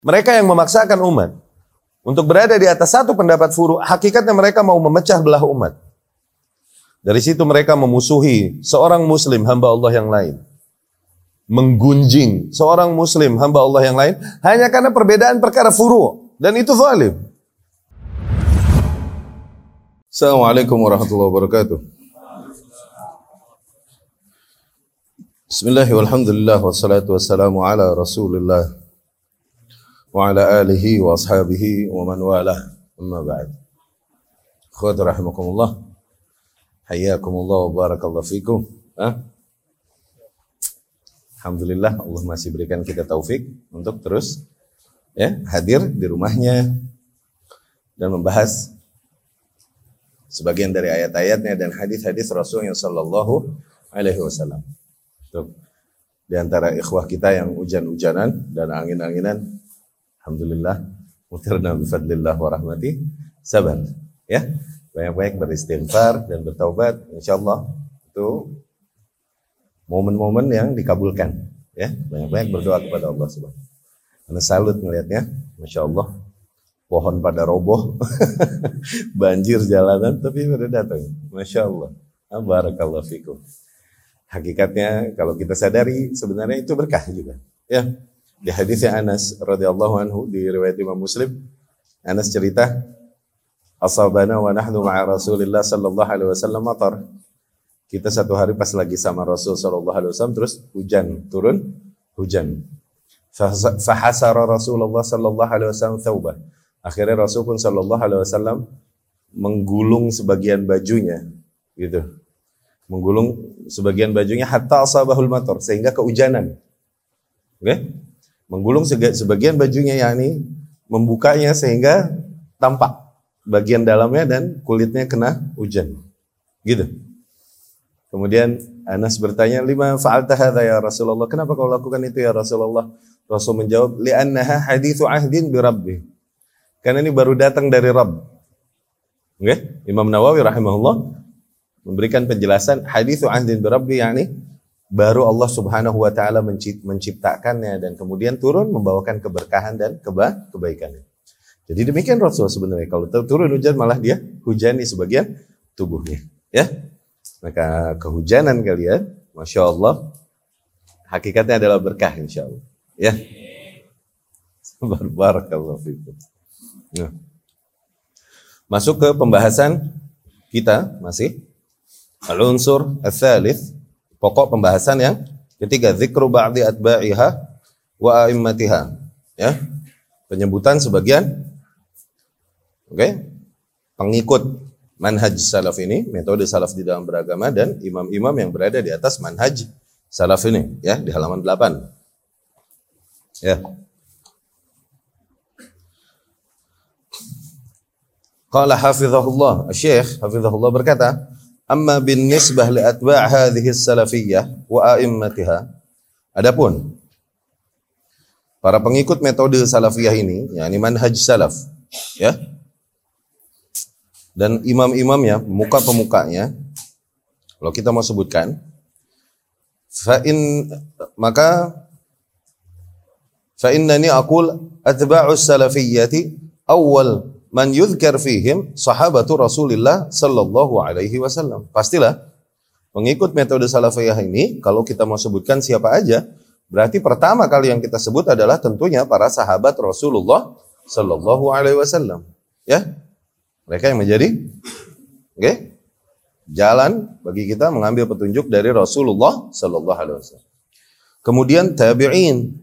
Mereka yang memaksakan umat untuk berada di atas satu pendapat furu, hakikatnya mereka mau memecah belah umat. Dari situ mereka memusuhi seorang muslim hamba Allah yang lain. Menggunjing seorang muslim hamba Allah yang lain hanya karena perbedaan perkara furu dan itu zalim. Assalamualaikum warahmatullahi wabarakatuh. Bismillahirrahmanirrahim. Wassalatu wassalamu ala Rasulillah wa ala alihi wa ashabihi wa man wala. Amma ba'd. Akhwat rahimakumullah. Hayyakumullah wa barakallahu fikum. Ha? Alhamdulillah Allah masih berikan kita taufik untuk terus ya hadir di rumahnya dan membahas sebagian dari ayat-ayatnya dan hadis-hadis Rasul yang sallallahu alaihi wasallam. Di antara ikhwah kita yang hujan-hujanan dan angin-anginan, Alhamdulillah, mutirna bifadlillah wa rahmati, sabar. Ya, banyak-banyak beristighfar dan bertaubat, insya Allah itu momen-momen yang dikabulkan. Ya, banyak-banyak berdoa kepada Allah Subhanahu. Karena salut melihatnya, masya Allah, pohon pada roboh, banjir jalanan, tapi pada datang, masya Allah. Barakallahu fikum hakikatnya kalau kita sadari sebenarnya itu berkah juga. Ya. Di hadisnya Anas radhiyallahu anhu di riwayat Imam Muslim, Anas cerita asabana wa nahnu ma'a Rasulillah sallallahu alaihi wasallam matar. Kita satu hari pas lagi sama Rasul sallallahu alaihi wasallam terus hujan turun, hujan. Fahasara Rasulullah sallallahu alaihi wasallam thawbah. Akhirnya Rasul pun sallallahu alaihi wasallam menggulung sebagian bajunya gitu menggulung sebagian bajunya hatta asabahul mator sehingga keujanan. Oke? Okay? Menggulung sebagian bajunya yakni membukanya sehingga tampak bagian dalamnya dan kulitnya kena hujan. Gitu. Kemudian Anas bertanya, "Lima fa'alta ya Rasulullah?" Kenapa kau lakukan itu ya Rasulullah? Rasul menjawab, "Li'annaha hadithu ahdin bi rabbi." Karena ini baru datang dari Rabb. Okay? Imam Nawawi rahimahullah memberikan penjelasan hadis ahdin birabbi yakni baru Allah Subhanahu wa taala menciptakannya dan kemudian turun membawakan keberkahan dan keba kebaikannya. Jadi demikian Rasul sebenarnya kalau turun hujan malah dia hujani sebagian tubuhnya, ya. Maka kehujanan kalian, masya Allah, hakikatnya adalah berkah insya Allah, ya. Barakallahu fikum. Nah. Masuk ke pembahasan kita masih Al-unsur al-thalith, pokok pembahasan yang ketiga, zikru ba'di atba'iha wa a'immatiha. Ya. Penyebutan sebagian oke, okay, pengikut manhaj salaf ini, metode salaf di dalam beragama dan imam-imam yang berada di atas manhaj salaf ini, ya, di halaman 8. Ya. Qala hafizahullah, Syekh hafizahullah berkata, Amma bin nisbah li atba' hadhihi salafiyah wa a'immatiha. Adapun para pengikut metode salafiyah ini, yakni manhaj salaf, ya. Dan imam-imamnya, pemuka-pemukanya, kalau kita mau sebutkan, fa in maka fa innani aqul atba'us salafiyyati awwal man yudhkar fihim sahabatu Rasulillah sallallahu alaihi wasallam. Pastilah pengikut metode salafiyah ini kalau kita mau sebutkan siapa aja, berarti pertama kali yang kita sebut adalah tentunya para sahabat Rasulullah sallallahu alaihi wasallam. Ya. Mereka yang menjadi oke, okay, jalan bagi kita mengambil petunjuk dari Rasulullah sallallahu alaihi wasallam. Kemudian tabi'in,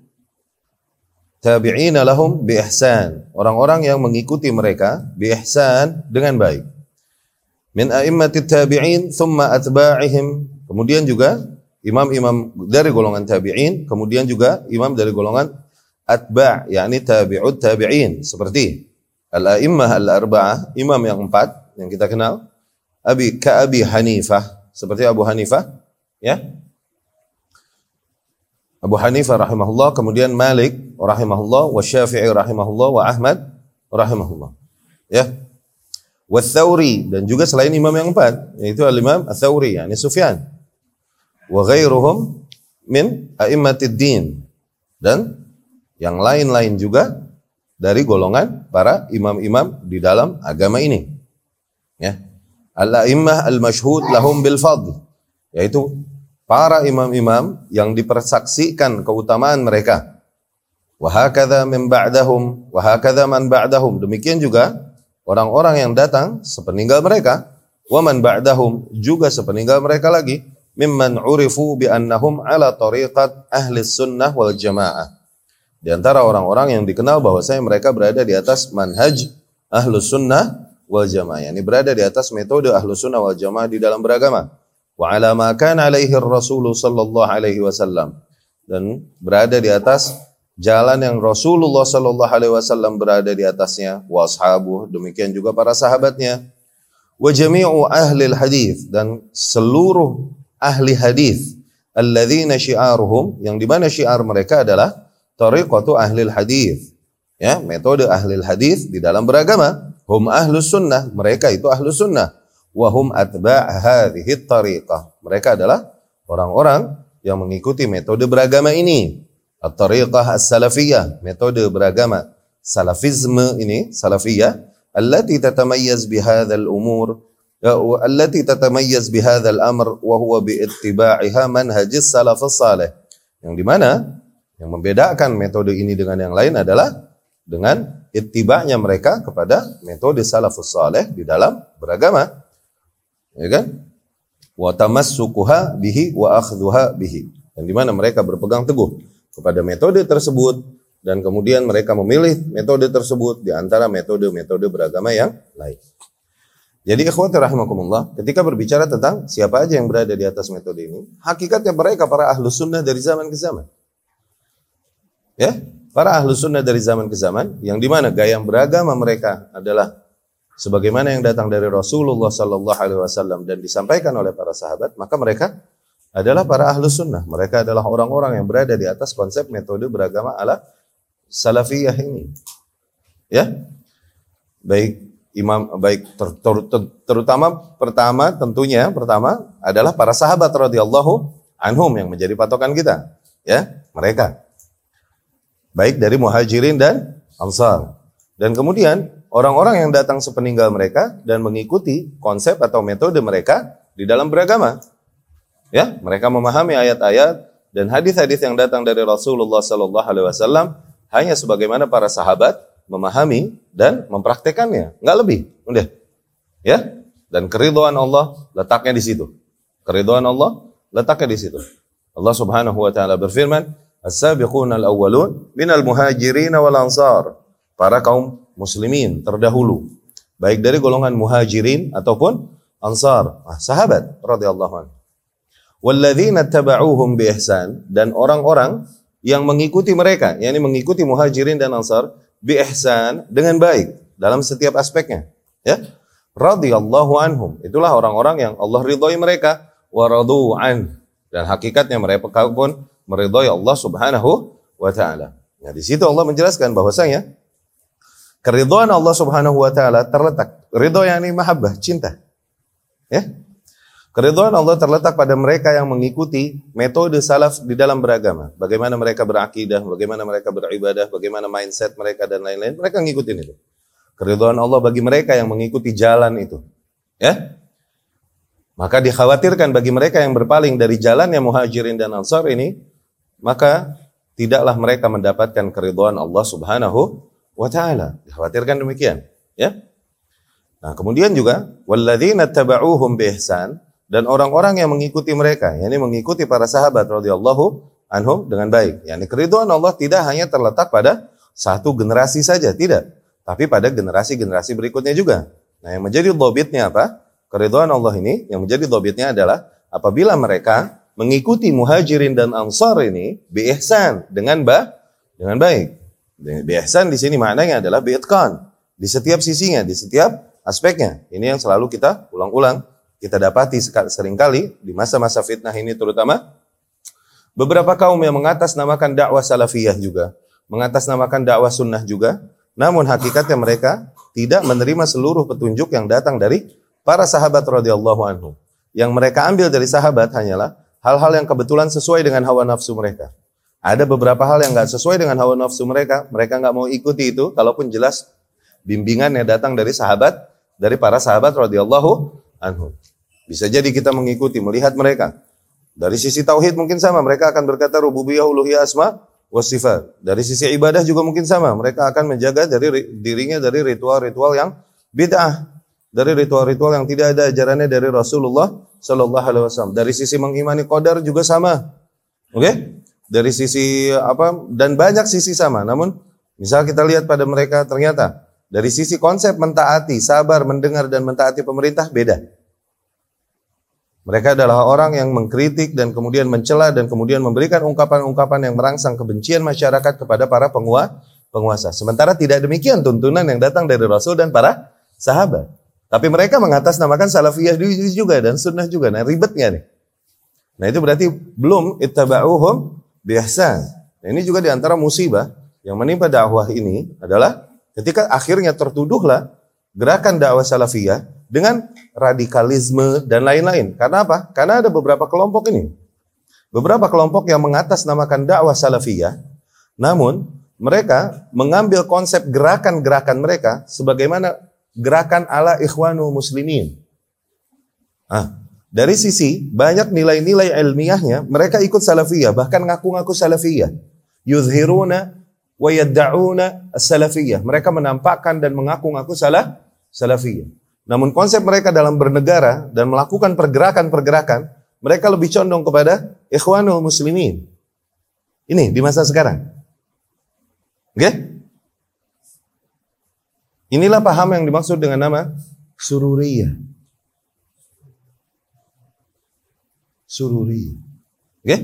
tabi'ina lahum bi ihsan. Orang-orang yang mengikuti mereka bi ihsan dengan baik. Min a'immati tabi'in thumma atba'ihim. Kemudian juga imam-imam dari golongan tabi'in, kemudian juga imam dari golongan atba' yakni tabi'ut tabi'in seperti al-a'immah al-arba'ah, imam yang empat yang kita kenal. Abi ka Abi Hanifah, seperti Abu Hanifah, ya. Abu Hanifah rahimahullah, kemudian Malik rahimahullah, wa Syafi'i rahimahullah, wa Ahmad rahimahullah. Ya. Wa Thawri dan juga selain imam yang empat, yaitu al-Imam Ats-Tsauri, yakni Sufyan. Wa ghairuhum min a'immatid din. Dan yang lain-lain juga dari golongan para imam-imam di dalam agama ini. Ya. Al-a'immah al-mashhud lahum bil fadl, yaitu para imam-imam yang dipersaksikan keutamaan mereka. Wa hakadha min ba'dahum man ba'dahum. Demikian juga orang-orang yang datang sepeninggal mereka, wa man ba'dahum juga sepeninggal mereka lagi mimman urifu bi annahum ala tariqat ahli sunnah wal jamaah. Di antara orang-orang yang dikenal bahwasanya mereka berada di atas manhaj ahlu sunnah wal jamaah. Ini berada di atas metode ahlu sunnah wal jamaah di dalam beragama. Wa ala ma kana alaihi Rasul sallallahu alaihi wasallam. Dan berada di atas jalan yang Rasulullah sallallahu alaihi wasallam berada di atasnya wa ashabu demikian juga para sahabatnya. Wa jami'u ahli hadis dan seluruh ahli hadis alladzina syiaruhum yang di mana syiar mereka adalah tariqatu ahli hadis ya metode ahli hadis di dalam beragama hum ahlus sunnah mereka itu ahlus sunnah wahum atba' hadhihi tariqah. Mereka adalah orang-orang yang mengikuti metode beragama ini. At-tariqah as-salafiyah, metode beragama salafisme ini, salafiyah, allati tatamayyaz bihadzal umur ya, allati tatamayyaz bihadzal amr wa huwa bi ittiba'iha manhajis salaf salih. Yang di mana yang membedakan metode ini dengan yang lain adalah dengan ittiba'nya mereka kepada metode salafus saleh di dalam beragama ya kan wa tamassukuha bihi wa akhdhuha bihi dan di mana mereka berpegang teguh kepada metode tersebut dan kemudian mereka memilih metode tersebut di antara metode-metode beragama yang lain. Jadi ikhwati rahimakumullah, ketika berbicara tentang siapa aja yang berada di atas metode ini, hakikatnya mereka para ahlu sunnah dari zaman ke zaman. Ya, para ahlu sunnah dari zaman ke zaman, yang di mana gaya beragama mereka adalah sebagaimana yang datang dari Rasulullah Sallallahu Alaihi Wasallam dan disampaikan oleh para sahabat, maka mereka adalah para ahlu sunnah. Mereka adalah orang-orang yang berada di atas konsep metode beragama ala salafiyah ini. Ya, baik imam baik ter, ter, ter, terutama pertama tentunya pertama adalah para sahabat radhiyallahu anhum yang menjadi patokan kita. Ya? Mereka. Baik dari muhajirin dan ansar. Dan kemudian orang-orang yang datang sepeninggal mereka dan mengikuti konsep atau metode mereka di dalam beragama ya mereka memahami ayat-ayat dan hadis-hadis yang datang dari Rasulullah sallallahu alaihi wasallam hanya sebagaimana para sahabat memahami dan mempraktekannya, nggak lebih, udah. Ya? Dan keridhaan Allah letaknya di situ. Keridhaan Allah letaknya di situ. Allah Subhanahu wa taala berfirman, "As-sabiquna al-awwalun minal muhajirin wal ansar." Para kaum muslimin terdahulu, baik dari golongan muhajirin ataupun ansar, ah, sahabat radhiyallahu anhu. Walladzina taba'uuhum bi ihsan dan orang-orang yang mengikuti mereka, yakni mengikuti muhajirin dan ansar bi ihsan dengan baik dalam setiap aspeknya ya. Radhiyallahu anhum. Itulah orang-orang yang Allah ridhoi mereka. Wa radu an. Dan hakikatnya mereka pun meridhoi Allah Subhanahu wa taala. Nah di situ Allah menjelaskan bahwasanya keridhaan Allah Subhanahu wa taala terletak ridho yang ini mahabbah cinta ya Keridhaan Allah terletak pada mereka yang mengikuti metode salaf di dalam beragama. Bagaimana mereka berakidah, bagaimana mereka beribadah, bagaimana mindset mereka dan lain-lain. Mereka ngikutin itu. Keridhaan Allah bagi mereka yang mengikuti jalan itu. Ya. Maka dikhawatirkan bagi mereka yang berpaling dari jalan yang muhajirin dan ansar ini, maka tidaklah mereka mendapatkan keridhaan Allah Subhanahu wa taala. Dikhawatirkan demikian, ya. Nah, kemudian juga walladzina tabauhum biihsan dan orang-orang yang mengikuti mereka, yakni mengikuti para sahabat radhiyallahu anhum dengan baik. Yani keridhaan Allah tidak hanya terletak pada satu generasi saja, tidak, tapi pada generasi-generasi berikutnya juga. Nah, yang menjadi dobitnya apa? Keridhaan Allah ini yang menjadi dobitnya adalah apabila mereka mengikuti muhajirin dan ansar ini biihsan dengan ba dengan baik. Biihsan di sini maknanya adalah biitkan di setiap sisinya, di setiap aspeknya. Ini yang selalu kita ulang-ulang kita dapati sering kali di masa-masa fitnah ini terutama beberapa kaum yang mengatasnamakan dakwah salafiyah juga, mengatasnamakan dakwah sunnah juga, namun hakikatnya mereka tidak menerima seluruh petunjuk yang datang dari para sahabat radhiyallahu anhu. Yang mereka ambil dari sahabat hanyalah hal-hal yang kebetulan sesuai dengan hawa nafsu mereka. Ada beberapa hal yang nggak sesuai dengan hawa nafsu mereka, mereka nggak mau ikuti itu, kalaupun jelas bimbingannya datang dari sahabat, dari para sahabat radhiyallahu anhu. Bisa jadi kita mengikuti, melihat mereka. Dari sisi tauhid mungkin sama, mereka akan berkata rububiyah, uluhiyah, asma, wasifat. Dari sisi ibadah juga mungkin sama, mereka akan menjaga dari dirinya dari ritual-ritual yang bid'ah dari ritual-ritual yang tidak ada ajarannya dari Rasulullah Shallallahu Alaihi Wasallam. Dari sisi mengimani qadar juga sama, oke? Okay? Dari sisi apa dan banyak sisi sama. Namun, misal kita lihat pada mereka ternyata dari sisi konsep mentaati, sabar, mendengar dan mentaati pemerintah beda. Mereka adalah orang yang mengkritik dan kemudian mencela dan kemudian memberikan ungkapan-ungkapan yang merangsang kebencian masyarakat kepada para penguasa. Sementara tidak demikian tuntunan yang datang dari Rasul dan para sahabat. Tapi mereka mengatasnamakan salafiyah juga dan sunnah juga. Nah ribetnya nih. Nah itu berarti belum ittaba'uhum biasa. Nah, ini juga di antara musibah yang menimpa dakwah ini adalah ketika akhirnya tertuduhlah gerakan dakwah salafiyah dengan radikalisme dan lain-lain. Karena apa? Karena ada beberapa kelompok ini. Beberapa kelompok yang mengatasnamakan dakwah salafiyah, namun mereka mengambil konsep gerakan-gerakan mereka sebagaimana gerakan ala ikhwanu muslimin. Ah, dari sisi banyak nilai-nilai ilmiahnya, mereka ikut salafiyah, bahkan ngaku-ngaku salafiyah. Yuzhiruna wa yadda'una salafiyah. Mereka menampakkan dan mengaku-ngaku salah salafiyah. Namun konsep mereka dalam bernegara dan melakukan pergerakan-pergerakan, mereka lebih condong kepada ikhwanul muslimin. Ini di masa sekarang. Oke? Okay? Inilah paham yang dimaksud dengan nama sururiyah. Sururiyah. Oke? Okay?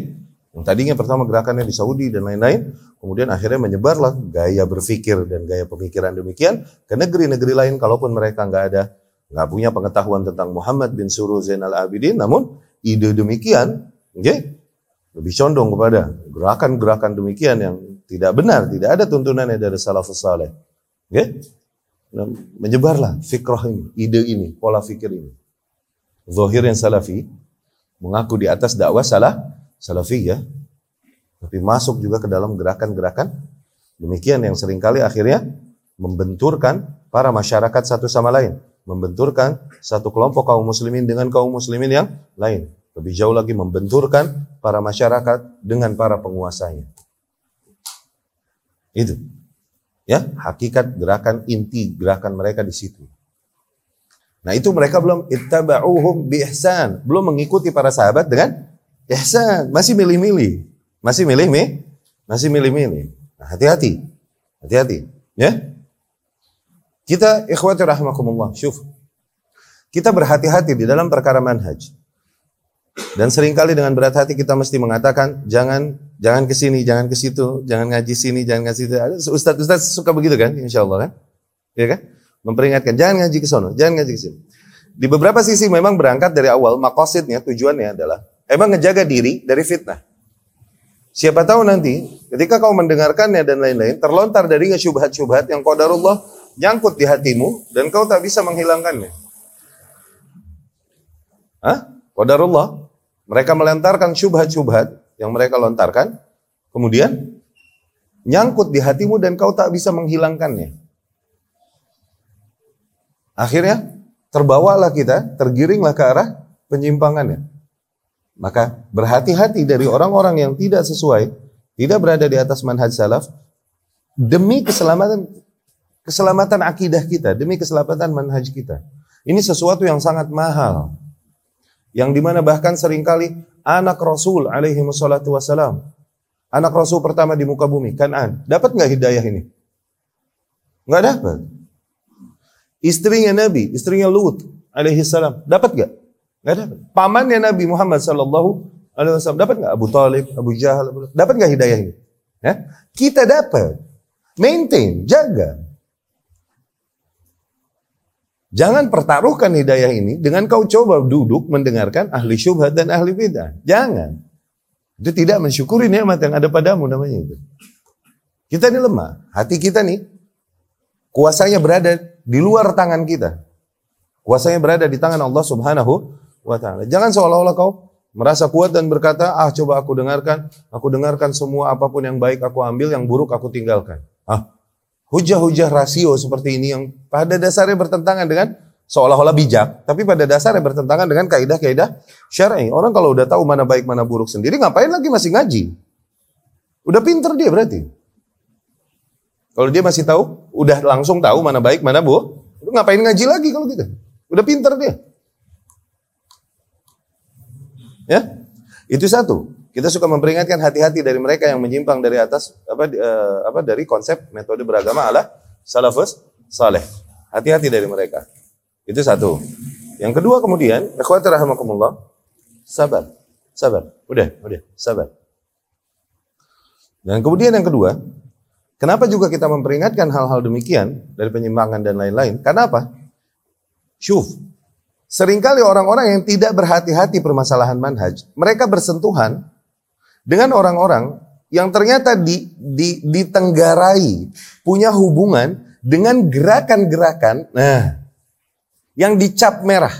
Yang tadinya pertama gerakannya di Saudi dan lain-lain, kemudian akhirnya menyebarlah gaya berpikir dan gaya pemikiran demikian ke negeri-negeri lain kalaupun mereka nggak ada nggak punya pengetahuan tentang Muhammad bin Suruh Zainal Abidin, namun ide demikian, oke, lebih condong kepada gerakan-gerakan demikian yang tidak benar, tidak ada tuntunannya dari salafus saleh. Okay? Nah, menyebarlah fikrah ini, ide ini, pola fikir ini. Zahir yang salafi mengaku di atas dakwah salah ya, tapi masuk juga ke dalam gerakan-gerakan demikian yang sering kali akhirnya membenturkan para masyarakat satu sama lain, membenturkan satu kelompok kaum muslimin dengan kaum muslimin yang lain. Lebih jauh lagi membenturkan para masyarakat dengan para penguasanya. Itu. Ya, hakikat gerakan inti gerakan mereka di situ. Nah, itu mereka belum ittaba'uhum bi ihsan, belum mengikuti para sahabat dengan ihsan, masih milih-milih. Masih milih-milih, masih milih-milih. Nah, hati-hati. Hati-hati, ya. Kita ikhwati rahimakumullah, syuf. Kita berhati-hati di dalam perkara manhaj. Dan sering kali dengan berat hati kita mesti mengatakan jangan jangan ke sini, jangan ke situ, jangan ngaji sini, jangan ngaji situ. Ustaz Ustaz suka begitu kan? Insya Allah kan? Ya kan? Memperingatkan jangan ngaji ke sono, jangan ngaji ke sini. Di beberapa sisi memang berangkat dari awal makosidnya tujuannya adalah emang ngejaga diri dari fitnah. Siapa tahu nanti ketika kau mendengarkannya dan lain-lain terlontar dari syubhat-syubhat yang qadarullah nyangkut di hatimu dan kau tak bisa menghilangkannya. Hah? Qadarullah. Mereka melantarkan syubhat-syubhat yang mereka lontarkan, kemudian nyangkut di hatimu dan kau tak bisa menghilangkannya. Akhirnya terbawalah kita, tergiringlah ke arah penyimpangannya. Maka berhati-hati dari orang-orang yang tidak sesuai, tidak berada di atas manhaj salaf, demi keselamatan keselamatan akidah kita, demi keselamatan manhaj kita. Ini sesuatu yang sangat mahal. Yang di mana bahkan sering kali anak Rasul alaihi wassalatu wassalam. Anak Rasul pertama di muka bumi, Kanan. Dapat nggak hidayah ini? Nggak dapat. Istrinya Nabi, istrinya Lut alaihi salam. Dapat nggak? Nggak dapat. Pamannya Nabi Muhammad sallallahu alaihi wasallam. Dapat nggak? Abu Talib, Abu Jahal. Dapat nggak hidayah ini? Ya? Kita dapat. Maintain, jaga. Jangan pertaruhkan hidayah ini dengan kau coba duduk mendengarkan ahli syubhat dan ahli bidah. Jangan. Itu tidak mensyukuri nikmat yang ada padamu namanya itu. Kita ini lemah. Hati kita nih kuasanya berada di luar tangan kita. Kuasanya berada di tangan Allah Subhanahu wa taala. Jangan seolah-olah kau merasa kuat dan berkata, "Ah, coba aku dengarkan, aku dengarkan semua apa pun yang baik aku ambil, yang buruk aku tinggalkan." Ah, hujah-hujah rasio seperti ini yang pada dasarnya bertentangan dengan seolah-olah bijak, tapi pada dasarnya bertentangan dengan kaidah-kaidah syar'i. Orang kalau udah tahu mana baik mana buruk sendiri, ngapain lagi masih ngaji? Udah pinter dia berarti. Kalau dia masih tahu, udah langsung tahu mana baik mana buruk, ngapain ngaji lagi kalau gitu? Udah pinter dia. Ya, itu satu. Kita suka memperingatkan hati-hati dari mereka yang menyimpang dari atas apa uh, apa dari konsep metode beragama ala salafus saleh. Hati-hati dari mereka. Itu satu. Yang kedua kemudian, ikhwati rahimakumullah, sabar. Sabar. Udah, udah, sabar. Dan kemudian yang kedua, kenapa juga kita memperingatkan hal-hal demikian dari penyimpangan dan lain-lain? Karena apa? Syuf, Seringkali orang-orang yang tidak berhati-hati permasalahan manhaj, mereka bersentuhan dengan orang-orang yang ternyata di, di, ditenggarai, punya hubungan dengan gerakan-gerakan, nah, yang dicap merah.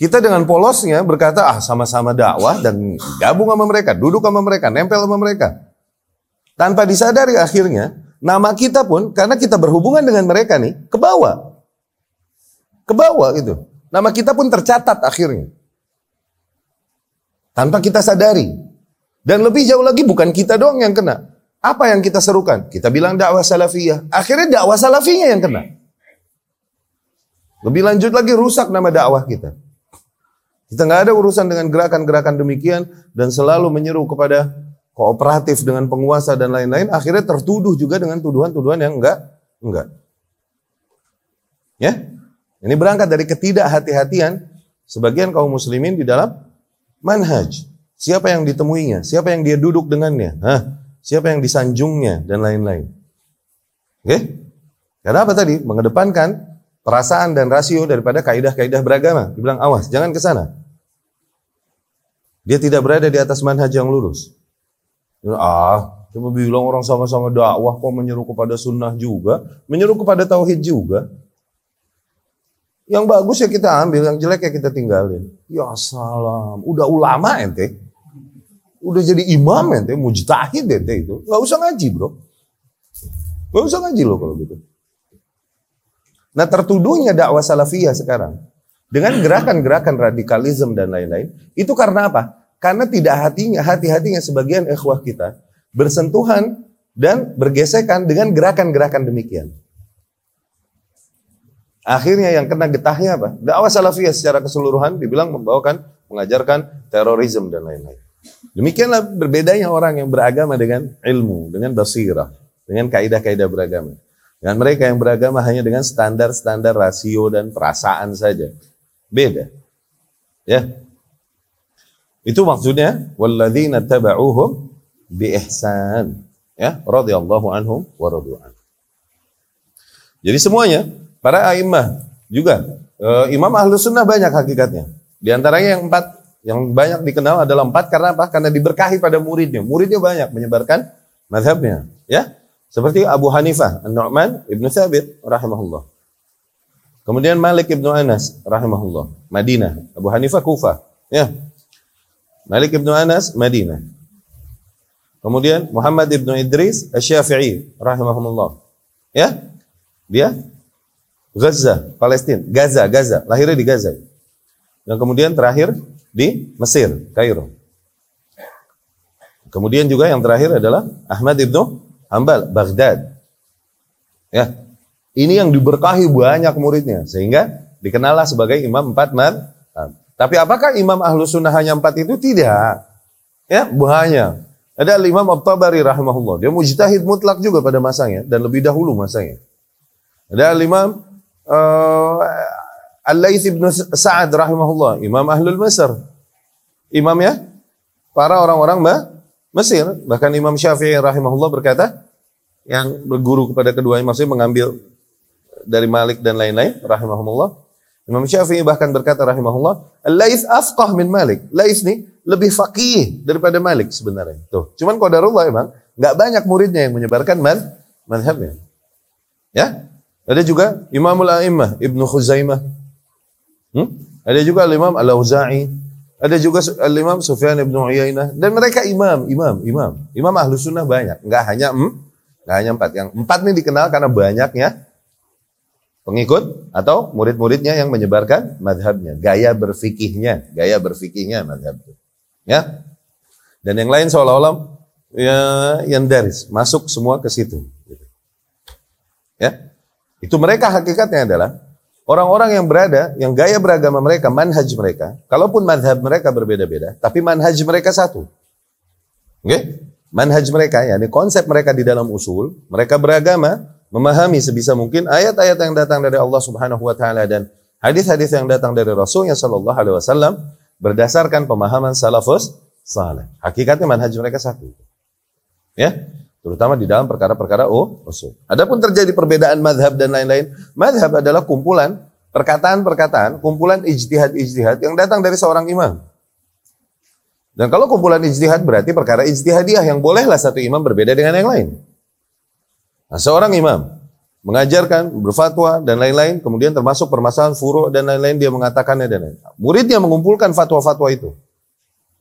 Kita dengan polosnya berkata, ah sama-sama dakwah dan gabung sama mereka, duduk sama mereka, nempel sama mereka. Tanpa disadari akhirnya, nama kita pun, karena kita berhubungan dengan mereka nih, ke bawah. Ke bawah gitu. Nama kita pun tercatat akhirnya. Tanpa kita sadari. Dan lebih jauh lagi bukan kita doang yang kena. Apa yang kita serukan? Kita bilang dakwah salafiyah. Akhirnya dakwah salafiyah yang kena. Lebih lanjut lagi rusak nama dakwah kita. Kita nggak ada urusan dengan gerakan-gerakan demikian dan selalu menyeru kepada kooperatif dengan penguasa dan lain-lain. Akhirnya tertuduh juga dengan tuduhan-tuduhan yang enggak, enggak. Ya, ini berangkat dari ketidakhati-hatian sebagian kaum muslimin di dalam manhaj. Siapa yang ditemuinya? Siapa yang dia duduk dengannya? Hah? Siapa yang disanjungnya? Dan lain-lain. Oke? Okay? Karena apa tadi? Mengedepankan perasaan dan rasio daripada kaidah-kaidah beragama. Dibilang, awas, jangan ke sana. Dia tidak berada di atas manhaj yang lurus. Ah, coba bilang orang sama-sama dakwah kok menyeru kepada sunnah juga, menyeru kepada tauhid juga. Yang bagus ya kita ambil, yang jelek ya kita tinggalin. Ya salam, udah ulama ente. Udah jadi imam ente, mujtahid ente itu. Gak usah ngaji bro. Gak usah ngaji loh kalau gitu. Nah tertuduhnya dakwah salafiyah sekarang. Dengan gerakan-gerakan radikalisme dan lain-lain. Itu karena apa? Karena tidak hatinya, hati-hatinya sebagian ikhwah kita bersentuhan dan bergesekan dengan gerakan-gerakan demikian. Akhirnya yang kena getahnya apa? Dakwah salafiyah secara keseluruhan dibilang membawakan, mengajarkan terorisme dan lain-lain. Demikianlah berbedanya orang yang beragama dengan ilmu, dengan basirah, dengan kaidah-kaidah beragama. Dengan mereka yang beragama hanya dengan standar-standar rasio dan perasaan saja. Beda. Ya. Itu maksudnya walladzina taba'uhum bi ihsan. Ya, radhiyallahu anhum wa Jadi semuanya Para a'immah juga. E, imam ahlu sunnah banyak hakikatnya. Di antaranya yang empat, yang banyak dikenal adalah empat karena apa? Karena diberkahi pada muridnya. Muridnya banyak menyebarkan madhabnya. Ya, seperti Abu Hanifah, An-Nu'man Ibnu Thabit rahimahullah. Kemudian Malik Ibnu Anas rahimahullah, Madinah. Abu Hanifah Kufah, ya. Malik Ibnu Anas Madinah. Kemudian Muhammad Ibnu Idris Asy-Syafi'i rahimahullah. Ya. Dia Gaza, Palestina, Gaza, Gaza, lahirnya di Gaza. Dan kemudian terakhir di Mesir, Kairo. Kemudian juga yang terakhir adalah Ahmad ibnu Hambal, Baghdad. Ya, ini yang diberkahi banyak muridnya, sehingga dikenallah sebagai imam empat madhab. Tapi apakah imam ahlu sunnah hanya empat itu? Tidak. Ya, banyak. Ada Imam At-Tabari rahimahullah. Dia mujtahid mutlak juga pada masanya dan lebih dahulu masanya. Ada Imam uh, Al-Laits bin Sa'ad rahimahullah, Imam Ahlul Mesir. Imam ya para orang-orang Mesir, bahkan Imam Syafi'i rahimahullah berkata yang berguru kepada keduanya maksudnya mengambil dari Malik dan lain-lain rahimahullah. Imam Syafi'i bahkan berkata rahimahullah, Al-Laits afqah min Malik. Laits nih lebih faqih daripada Malik sebenarnya. Tuh, cuman qadarullah emang nggak banyak muridnya yang menyebarkan man madhabnya. Ya, ada juga Imamul A'immah Ibnu Khuzaimah. Hmm? Ada juga Imam Al-Auza'i, Ada juga Imam Sufyan ibn Uyainah dan mereka imam, imam, imam. Imam ahlu sunnah banyak, nggak hanya em, nggak hanya empat. Yang empat ini dikenal karena banyaknya pengikut atau murid-muridnya yang menyebarkan madhabnya, gaya berfikihnya, gaya berfikihnya madhab itu. Ya, dan yang lain seolah-olah ya, yang daris masuk semua ke situ. Ya, itu mereka hakikatnya adalah Orang-orang yang berada, yang gaya beragama mereka, manhaj mereka, kalaupun madhab mereka berbeda-beda, tapi manhaj mereka satu. Oke? Okay? Manhaj mereka, ya, ini konsep mereka di dalam usul, mereka beragama, memahami sebisa mungkin ayat-ayat yang datang dari Allah Subhanahu wa taala dan hadis-hadis yang datang dari Rasulnya Shallallahu alaihi wasallam berdasarkan pemahaman salafus saleh. Hakikatnya manhaj mereka satu. Ya, terutama di dalam perkara-perkara oh, usul. Adapun terjadi perbedaan madhab dan lain-lain, madhab adalah kumpulan perkataan-perkataan, kumpulan ijtihad-ijtihad yang datang dari seorang imam. Dan kalau kumpulan ijtihad berarti perkara ijtihadiyah yang bolehlah satu imam berbeda dengan yang lain. Nah, seorang imam mengajarkan, berfatwa dan lain-lain, kemudian termasuk permasalahan furu dan lain-lain dia mengatakannya dan lain. lain Muridnya mengumpulkan fatwa-fatwa itu.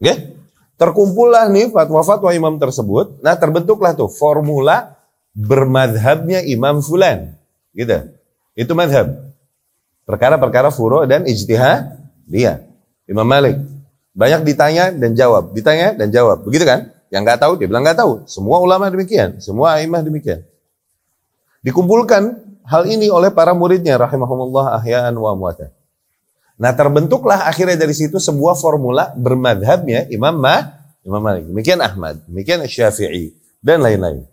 Oke? Terkumpullah nih fatwa-fatwa imam tersebut. Nah terbentuklah tuh formula bermadhabnya imam fulan. Gitu. Itu madhab. Perkara-perkara furo dan ijtihad dia. Imam Malik. Banyak ditanya dan jawab. Ditanya dan jawab. Begitu kan? Yang nggak tahu dia bilang nggak tahu. Semua ulama demikian. Semua imam demikian. Dikumpulkan hal ini oleh para muridnya rahimahumullah ahya'an wa amwatan. Nah terbentuklah akhirnya dari situ sebuah formula bermadhabnya Imam Ma, Imam Malik. Demikian Ahmad, demikian Syafi'i dan lain-lain.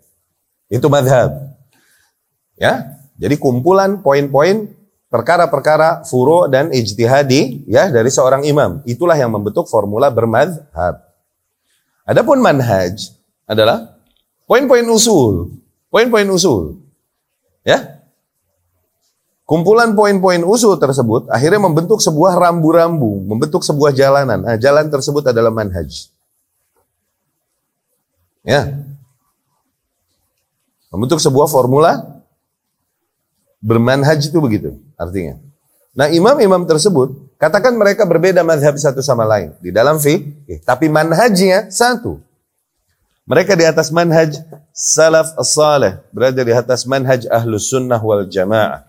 Itu madhab. Ya, jadi kumpulan poin-poin perkara-perkara furo dan ijtihadi ya dari seorang imam. Itulah yang membentuk formula bermadhab. Adapun manhaj adalah poin-poin usul, poin-poin usul. Ya, Kumpulan poin-poin usul tersebut akhirnya membentuk sebuah rambu-rambu, membentuk sebuah jalanan. Nah, jalan tersebut adalah manhaj. Ya. Membentuk sebuah formula bermanhaj itu begitu artinya. Nah, imam-imam tersebut katakan mereka berbeda madhab satu sama lain di dalam fikih, tapi manhajnya satu. Mereka di atas manhaj salaf as-salih, berada di atas manhaj ahlus sunnah wal jamaah.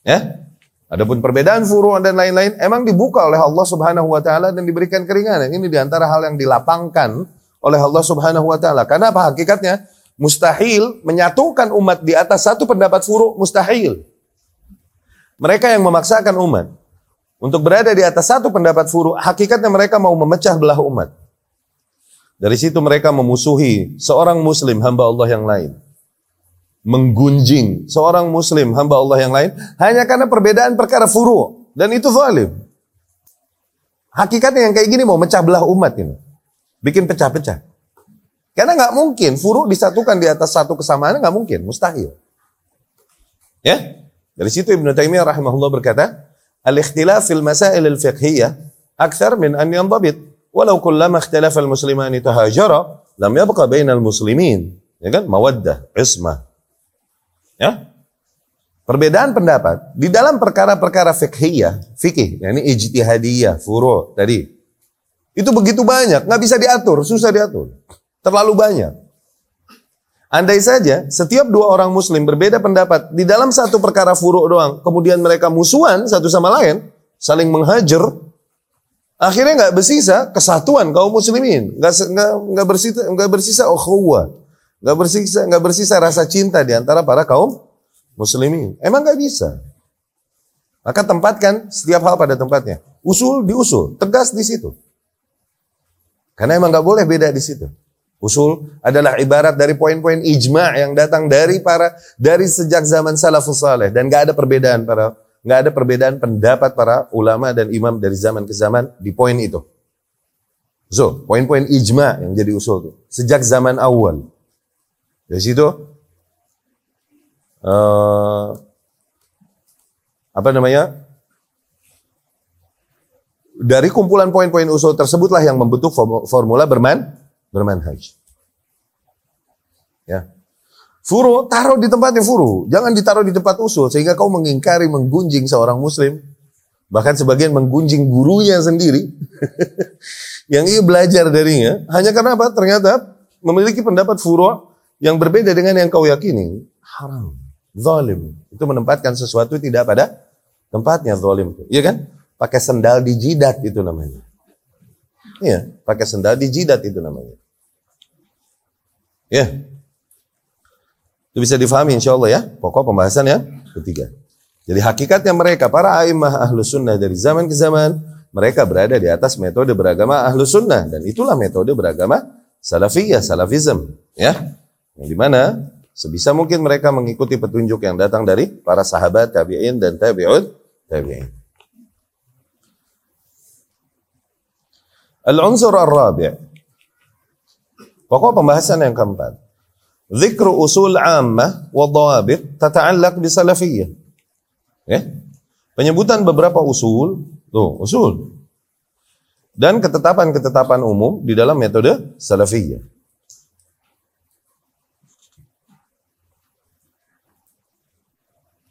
Ya. Adapun perbedaan furu dan lain-lain emang dibuka oleh Allah Subhanahu wa taala dan diberikan keringanan. Ini di antara hal yang dilapangkan oleh Allah Subhanahu wa taala. Karena apa hakikatnya? Mustahil menyatukan umat di atas satu pendapat furu mustahil. Mereka yang memaksakan umat untuk berada di atas satu pendapat furu, hakikatnya mereka mau memecah belah umat. Dari situ mereka memusuhi seorang muslim hamba Allah yang lain menggunjing seorang muslim hamba Allah yang lain hanya karena perbedaan perkara furu dan itu zalim. Hakikatnya yang kayak gini mau mecah belah umat ini. Bikin pecah-pecah. Karena nggak mungkin furu disatukan di atas satu kesamaan nggak mungkin, mustahil. Ya? Dari situ Ibnu Taimiyah rahimahullah berkata, "Al-ikhtilaf fil masail al-fiqhiyah akthar min an yanḍabit. Walau kullama ikhtalafa al-muslimani tahajara, lam yabqa bainal muslimin." Ya kan? Mawaddah, ismah, Ya. Perbedaan pendapat di dalam perkara-perkara fikhiyah, fikih, ini ijtihadiyah, furu tadi. Itu begitu banyak, nggak bisa diatur, susah diatur. Terlalu banyak. Andai saja setiap dua orang muslim berbeda pendapat di dalam satu perkara furu doang, kemudian mereka musuhan satu sama lain, saling menghajar, akhirnya nggak bersisa kesatuan kaum muslimin, nggak nggak nggak bersisa nggak bersisa ukhuwah, Gak bersisa, gak bersisa rasa cinta di antara para kaum muslimin. Emang gak bisa. Maka tempatkan setiap hal pada tempatnya. Usul diusul, tegas di situ. Karena emang gak boleh beda di situ. Usul adalah ibarat dari poin-poin ijma yang datang dari para dari sejak zaman salafus saleh dan gak ada perbedaan para nggak ada perbedaan pendapat para ulama dan imam dari zaman ke zaman di poin itu. So, poin-poin ijma yang jadi usul itu sejak zaman awal. Dari situ uh, apa namanya? Dari kumpulan poin-poin usul tersebutlah yang membentuk formula berman bermanhaj. Ya. Furu taruh di tempatnya furu, jangan ditaruh di tempat usul sehingga kau mengingkari, menggunjing seorang muslim. Bahkan sebagian menggunjing gurunya sendiri. yang ia belajar darinya. Hanya karena apa? Ternyata memiliki pendapat furu' yang berbeda dengan yang kau yakini. Haram. Zalim. Itu menempatkan sesuatu tidak pada tempatnya zalim. Iya kan? Pakai sendal di jidat itu namanya. Iya, pakai sendal di jidat itu namanya. Ya. Itu bisa difahami insya Allah ya. Pokok pembahasan yang ketiga. Jadi hakikatnya mereka, para aimah ahlu sunnah dari zaman ke zaman, mereka berada di atas metode beragama ahlu sunnah. Dan itulah metode beragama salafiyah, salafism. Ya. Yang di mana sebisa mungkin mereka mengikuti petunjuk yang datang dari para sahabat, tabi'in, dan tabi'ud, tabi'in. Al-unsur ar-rabi' Pokok pembahasan yang keempat. Zikru usul ammah wa dhawabit tata'allaq bi salafiyyah. Ya. Penyebutan beberapa usul, tuh, usul. Dan ketetapan-ketetapan umum di dalam metode salafiyah.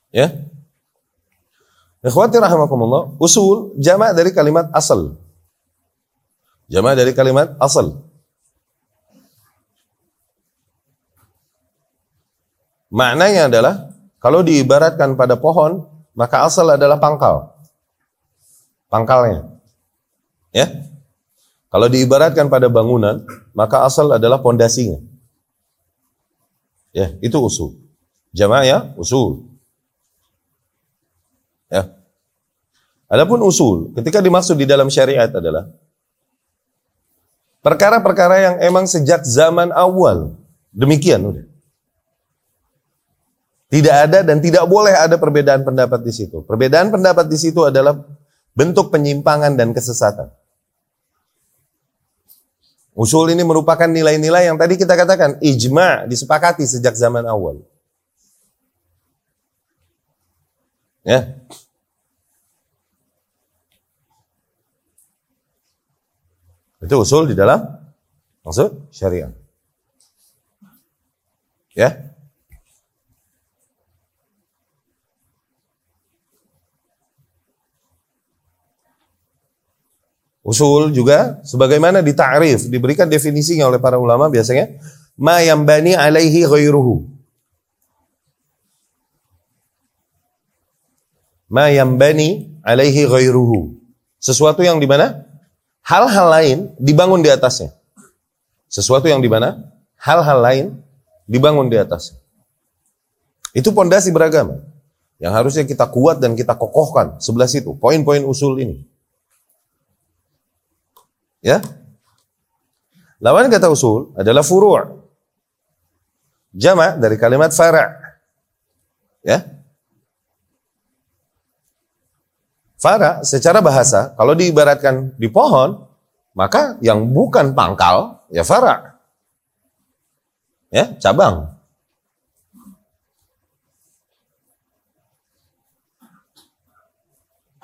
Ya. Ikhwati rahimakumullah, usul jamak dari kalimat asal. Jamak dari kalimat asal. Maknanya adalah kalau diibaratkan pada pohon, maka asal adalah pangkal. Pangkalnya. Ya. Kalau diibaratkan pada bangunan, maka asal adalah pondasinya. Ya, itu usul. Jamaah ya, usul. Ya. Adapun usul, ketika dimaksud di dalam syariat adalah perkara-perkara yang emang sejak zaman awal demikian udah. Tidak ada dan tidak boleh ada perbedaan pendapat di situ. Perbedaan pendapat di situ adalah bentuk penyimpangan dan kesesatan. Usul ini merupakan nilai-nilai yang tadi kita katakan ijma disepakati sejak zaman awal. Ya. Itu usul di dalam maksud syariah. Ya. Usul juga sebagaimana ditarif, diberikan definisinya oleh para ulama biasanya ma yang bani alaihi ghairuhu. Ma yang bani alaihi ghairuhu. Sesuatu yang di mana hal-hal lain dibangun di atasnya. Sesuatu yang di mana hal-hal lain dibangun di atasnya. Itu pondasi beragama yang harusnya kita kuat dan kita kokohkan sebelah situ. Poin-poin usul ini. Ya. Lawan kata usul adalah furu'. Jama' dari kalimat fara'. Ya. Fara' secara bahasa kalau diibaratkan di pohon, maka yang bukan pangkal ya fara'. Ya, cabang.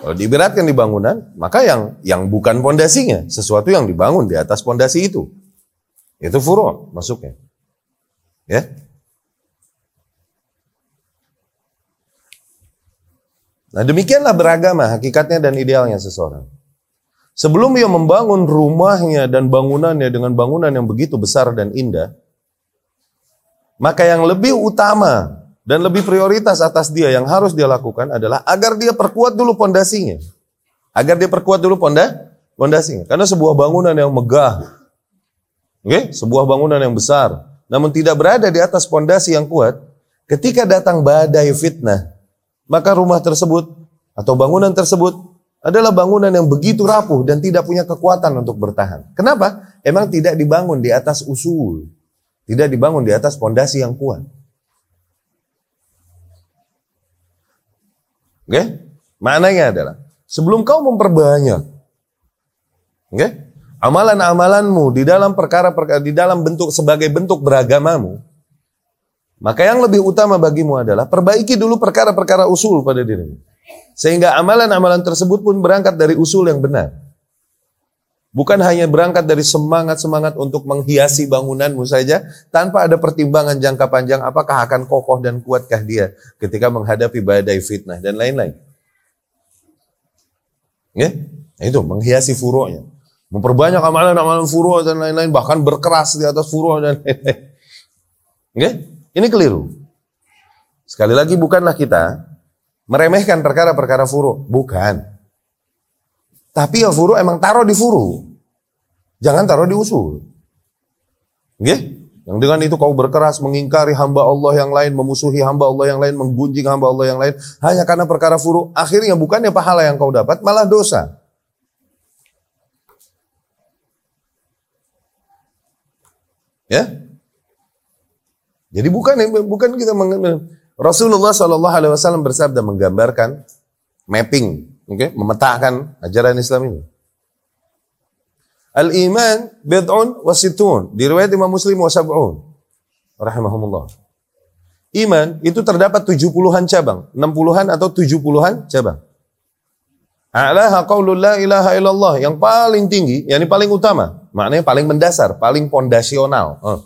Kalau diberatkan di bangunan, maka yang yang bukan pondasinya, sesuatu yang dibangun di atas pondasi itu. Itu furu' masuknya. Ya. Nah demikianlah beragama hakikatnya dan idealnya seseorang. Sebelum ia membangun rumahnya dan bangunannya dengan bangunan yang begitu besar dan indah, maka yang lebih utama dan lebih prioritas atas dia yang harus dia lakukan adalah agar dia perkuat dulu pondasinya. Agar dia perkuat dulu ponda, pondasinya. Karena sebuah bangunan yang megah, oke, okay? sebuah bangunan yang besar, namun tidak berada di atas pondasi yang kuat, ketika datang badai fitnah, maka rumah tersebut atau bangunan tersebut adalah bangunan yang begitu rapuh dan tidak punya kekuatan untuk bertahan. Kenapa? Emang tidak dibangun di atas usul, tidak dibangun di atas pondasi yang kuat. Oke? Okay? Adalah sebelum kau memperbanyak oke? Amalan-amalanmu di dalam perkara-perkara di dalam bentuk sebagai bentuk beragamamu, maka yang lebih utama bagimu adalah perbaiki dulu perkara-perkara usul pada dirimu. Sehingga amalan-amalan tersebut pun berangkat dari usul yang benar. Bukan hanya berangkat dari semangat-semangat untuk menghiasi bangunanmu saja, tanpa ada pertimbangan jangka panjang apakah akan kokoh dan kuatkah dia ketika menghadapi badai fitnah dan lain-lain. Ya, nah, itu menghiasi furu'nya. Memperbanyak amalan-amalan furu' dan lain-lain, bahkan berkeras di atas furu' dan lain-lain. Ya, ini keliru. Sekali lagi bukanlah kita meremehkan perkara-perkara furu', bukan. Tapi ya furu' emang taruh di furu'. Jangan taruh di usul. Oke? Yang dengan itu kau berkeras mengingkari hamba Allah yang lain, memusuhi hamba Allah yang lain, menggunjing hamba Allah yang lain, hanya karena perkara furu. Akhirnya bukannya pahala yang kau dapat, malah dosa. Ya? Jadi bukan bukan kita Rasulullah Shallallahu Alaihi Wasallam bersabda menggambarkan mapping, okay? memetakan ajaran Islam ini. Al-iman bid'un wa situn. Diriwayat Imam Muslim wa sab'un. Rahimahumullah. Iman itu terdapat 70-an cabang. 60-an atau 70-an cabang. A'laha qaulul la ilaha illallah. Yang paling tinggi, yang paling utama. Maknanya paling mendasar, paling fondasional. Oh.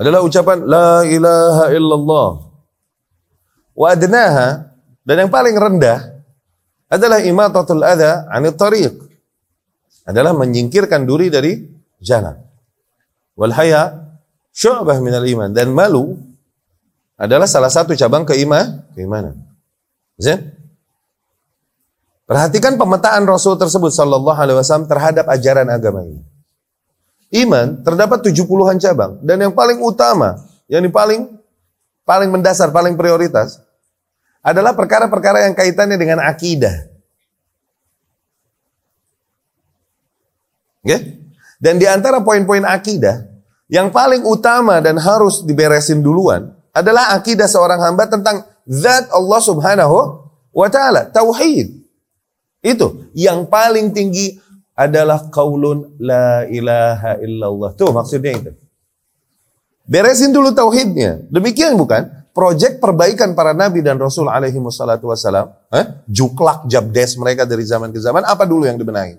Adalah ucapan la ilaha illallah. Wa adnaha. Dan yang paling rendah adalah imatatul adha anit tariq adalah menyingkirkan duri dari jalan. Wal haya syu'bah minal iman dan malu adalah salah satu cabang keiman, keimanan. Zin? Perhatikan pemetaan Rasul tersebut sallallahu alaihi wasallam terhadap ajaran agama ini. Iman terdapat 70-an cabang dan yang paling utama, yang paling paling mendasar, paling prioritas adalah perkara-perkara yang kaitannya dengan akidah. Okay? Dan di antara poin-poin akidah yang paling utama dan harus diberesin duluan adalah akidah seorang hamba tentang zat Allah Subhanahu wa taala, tauhid. Itu yang paling tinggi adalah qaulun la ilaha illallah. Tuh maksudnya itu. Beresin dulu tauhidnya. Demikian bukan? Proyek perbaikan para nabi dan rasul alaihi wassalatu wassalam, eh? juklak jabdes mereka dari zaman ke zaman, apa dulu yang dibenahi?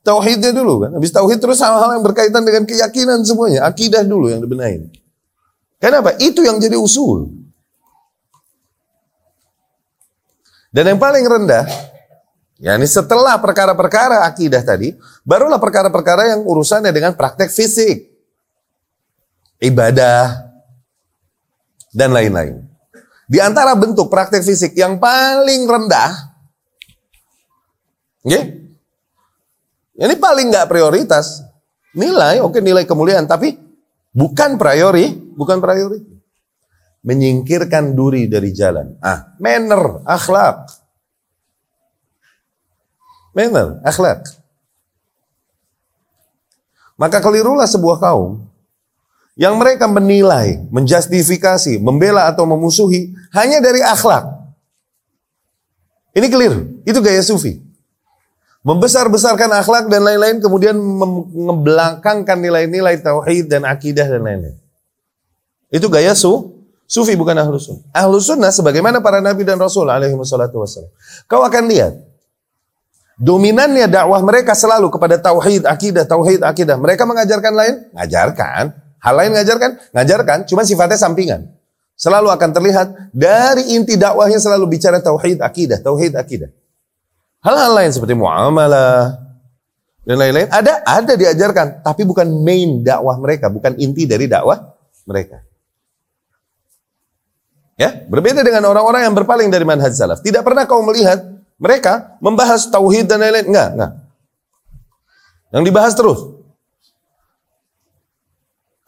Tauhidnya dulu kan. Habis tauhid terus hal-hal yang berkaitan dengan keyakinan semuanya. Akidah dulu yang dibenahin. Kenapa? Itu yang jadi usul. Dan yang paling rendah, ya ini setelah perkara-perkara akidah tadi, barulah perkara-perkara yang urusannya dengan praktek fisik, ibadah, dan lain-lain. Di antara bentuk praktek fisik yang paling rendah, okay, ini paling nggak prioritas. Nilai, oke nilai kemuliaan, tapi bukan priori, bukan priori. Menyingkirkan duri dari jalan. Ah, manner, akhlak. Manner, akhlak. Maka kelirulah sebuah kaum yang mereka menilai, menjustifikasi, membela atau memusuhi hanya dari akhlak. Ini keliru. Itu gaya sufi. Membesar-besarkan akhlak dan lain-lain kemudian membelakangkan nilai-nilai tauhid dan akidah dan lain-lain. Itu gaya su, sufi bukan ahlus sunnah. Ahlus sunnah sebagaimana para nabi dan rasul alaihi wassalatu wassalam. Kau akan lihat dominannya dakwah mereka selalu kepada tauhid, akidah, tauhid, akidah. Mereka mengajarkan lain, ngajarkan. Hal lain ngajarkan, ngajarkan, cuma sifatnya sampingan. Selalu akan terlihat dari inti dakwahnya selalu bicara tauhid, akidah, tauhid, akidah. Hal-hal lain seperti muamalah dan lain-lain ada ada diajarkan, tapi bukan main dakwah mereka, bukan inti dari dakwah mereka. Ya, berbeda dengan orang-orang yang berpaling dari manhaj salaf. Tidak pernah kau melihat mereka membahas tauhid dan lain-lain. Enggak, enggak. Yang dibahas terus.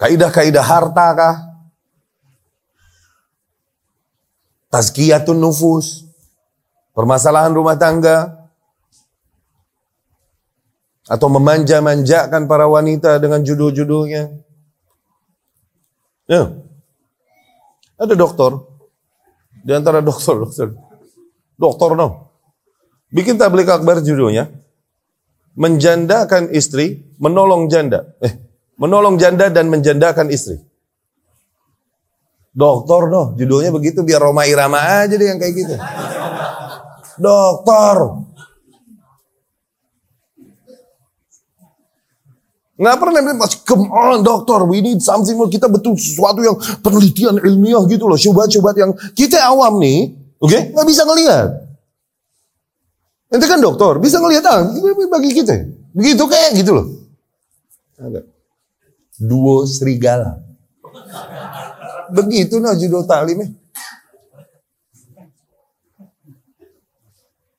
Kaidah-kaidah harta kah? Tazkiyatun nufus. Permasalahan rumah tangga, atau memanja-manjakan para wanita dengan judul-judulnya. Ya. Ada dokter. Di antara dokter-dokter. Dokter no. Bikin tablik akbar judulnya. Menjandakan istri, menolong janda. Eh, menolong janda dan menjandakan istri. Dokter no, judulnya begitu biar Roma Irama aja deh yang kayak gitu. Dokter. Nggak pernah masih come on dokter, we need something more. Kita betul sesuatu yang penelitian ilmiah gitu loh. Coba-coba yang kita awam nih, oke, okay? nggak bisa ngelihat. Ente kan dokter, bisa ngelihat ah, bagi kita. Begitu kayak gitu loh. Ada. Duo serigala. Begitu nah judul taklimnya.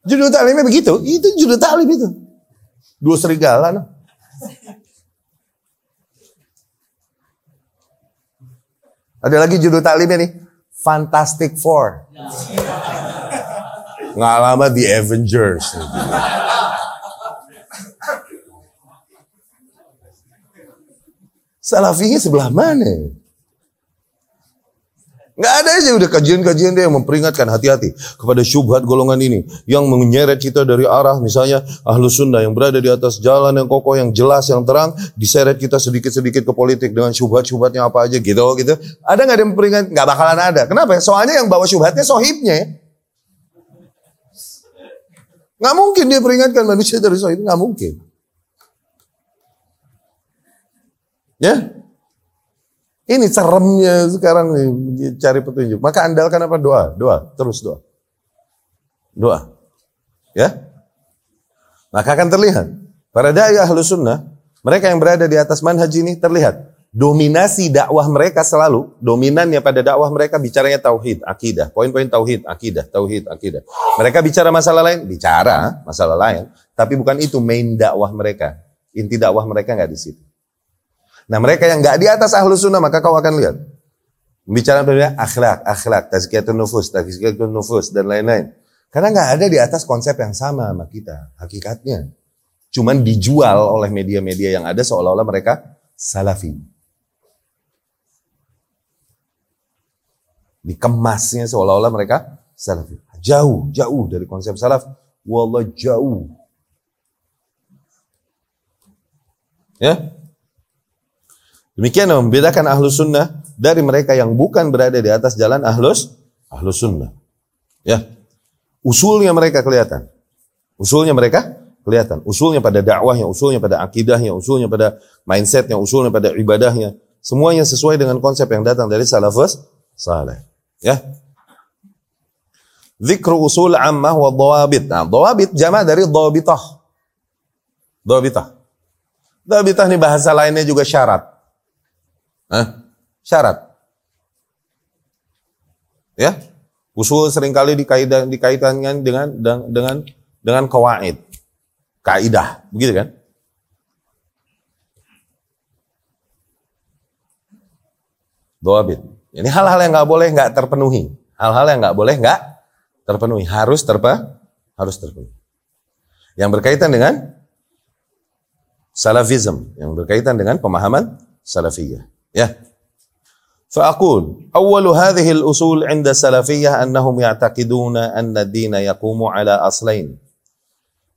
Judul taklimnya begitu, itu judul taklim itu. Dua serigala nah. Ada lagi judul taklimnya nih, Fantastic Four. Nggak lama The Avengers. Salafinya sebelah mana? Nggak ada aja udah kajian-kajian dia yang memperingatkan hati-hati kepada syubhat golongan ini yang menyeret kita dari arah misalnya ahlu sunnah yang berada di atas jalan yang kokoh yang jelas yang terang diseret kita sedikit-sedikit ke politik dengan syubhat-syubhatnya apa aja gitu gitu. Ada nggak ada yang memperingat? Nggak bakalan ada. Kenapa? Soalnya yang bawa syubhatnya sohibnya. Ya Nggak mungkin dia peringatkan manusia dari itu, nggak mungkin. Ya, ini seremnya sekarang nih, cari petunjuk. Maka andalkan apa doa, doa, terus doa, doa. Ya, maka akan terlihat para dai ahlu sunnah, mereka yang berada di atas manhaj ini terlihat dominasi dakwah mereka selalu dominannya pada dakwah mereka bicaranya tauhid, akidah, poin-poin tauhid, akidah, tauhid, akidah. Mereka bicara masalah lain, bicara masalah lain, tapi bukan itu main dakwah mereka. Inti dakwah mereka nggak di situ. Nah mereka yang nggak di atas ahlu sunnah maka kau akan lihat bicara tentang akhlak, akhlak, tazkiyatun nufus, tazkiyatun nufus dan lain-lain. Karena nggak ada di atas konsep yang sama sama kita, hakikatnya. Cuman dijual oleh media-media yang ada seolah-olah mereka salafi. dikemasnya seolah-olah mereka salafi. Jauh, jauh dari konsep salaf. Wallah jauh. Ya. Demikian membedakan ahlus sunnah dari mereka yang bukan berada di atas jalan ahlus ahlus sunnah. Ya. Usulnya mereka kelihatan. Usulnya mereka kelihatan. Usulnya pada dakwahnya, usulnya pada akidahnya, usulnya pada mindsetnya, usulnya pada ibadahnya. Semuanya sesuai dengan konsep yang datang dari salafus saleh. Ya. Zikru usul ammah wa dhawabit. Nah, dhawabit jama dari dhawabitah. Dhawabitah. Dhawabitah ini bahasa lainnya juga syarat. Hah? Syarat. Ya. Usul sering kali dikaitan, dikaitankan dengan dengan dengan kawaid. Kaidah, begitu kan? Dhawabit. Ini hal-hal yang nggak boleh nggak terpenuhi. Hal-hal yang nggak boleh nggak terpenuhi. Harus terpa, harus terpenuhi. Yang berkaitan dengan salafism, yang berkaitan dengan pemahaman salafiyah. Ya. فأقول أول هذه الأصول عند السلفية أنهم يعتقدون أن الدين يقوم على أصلين.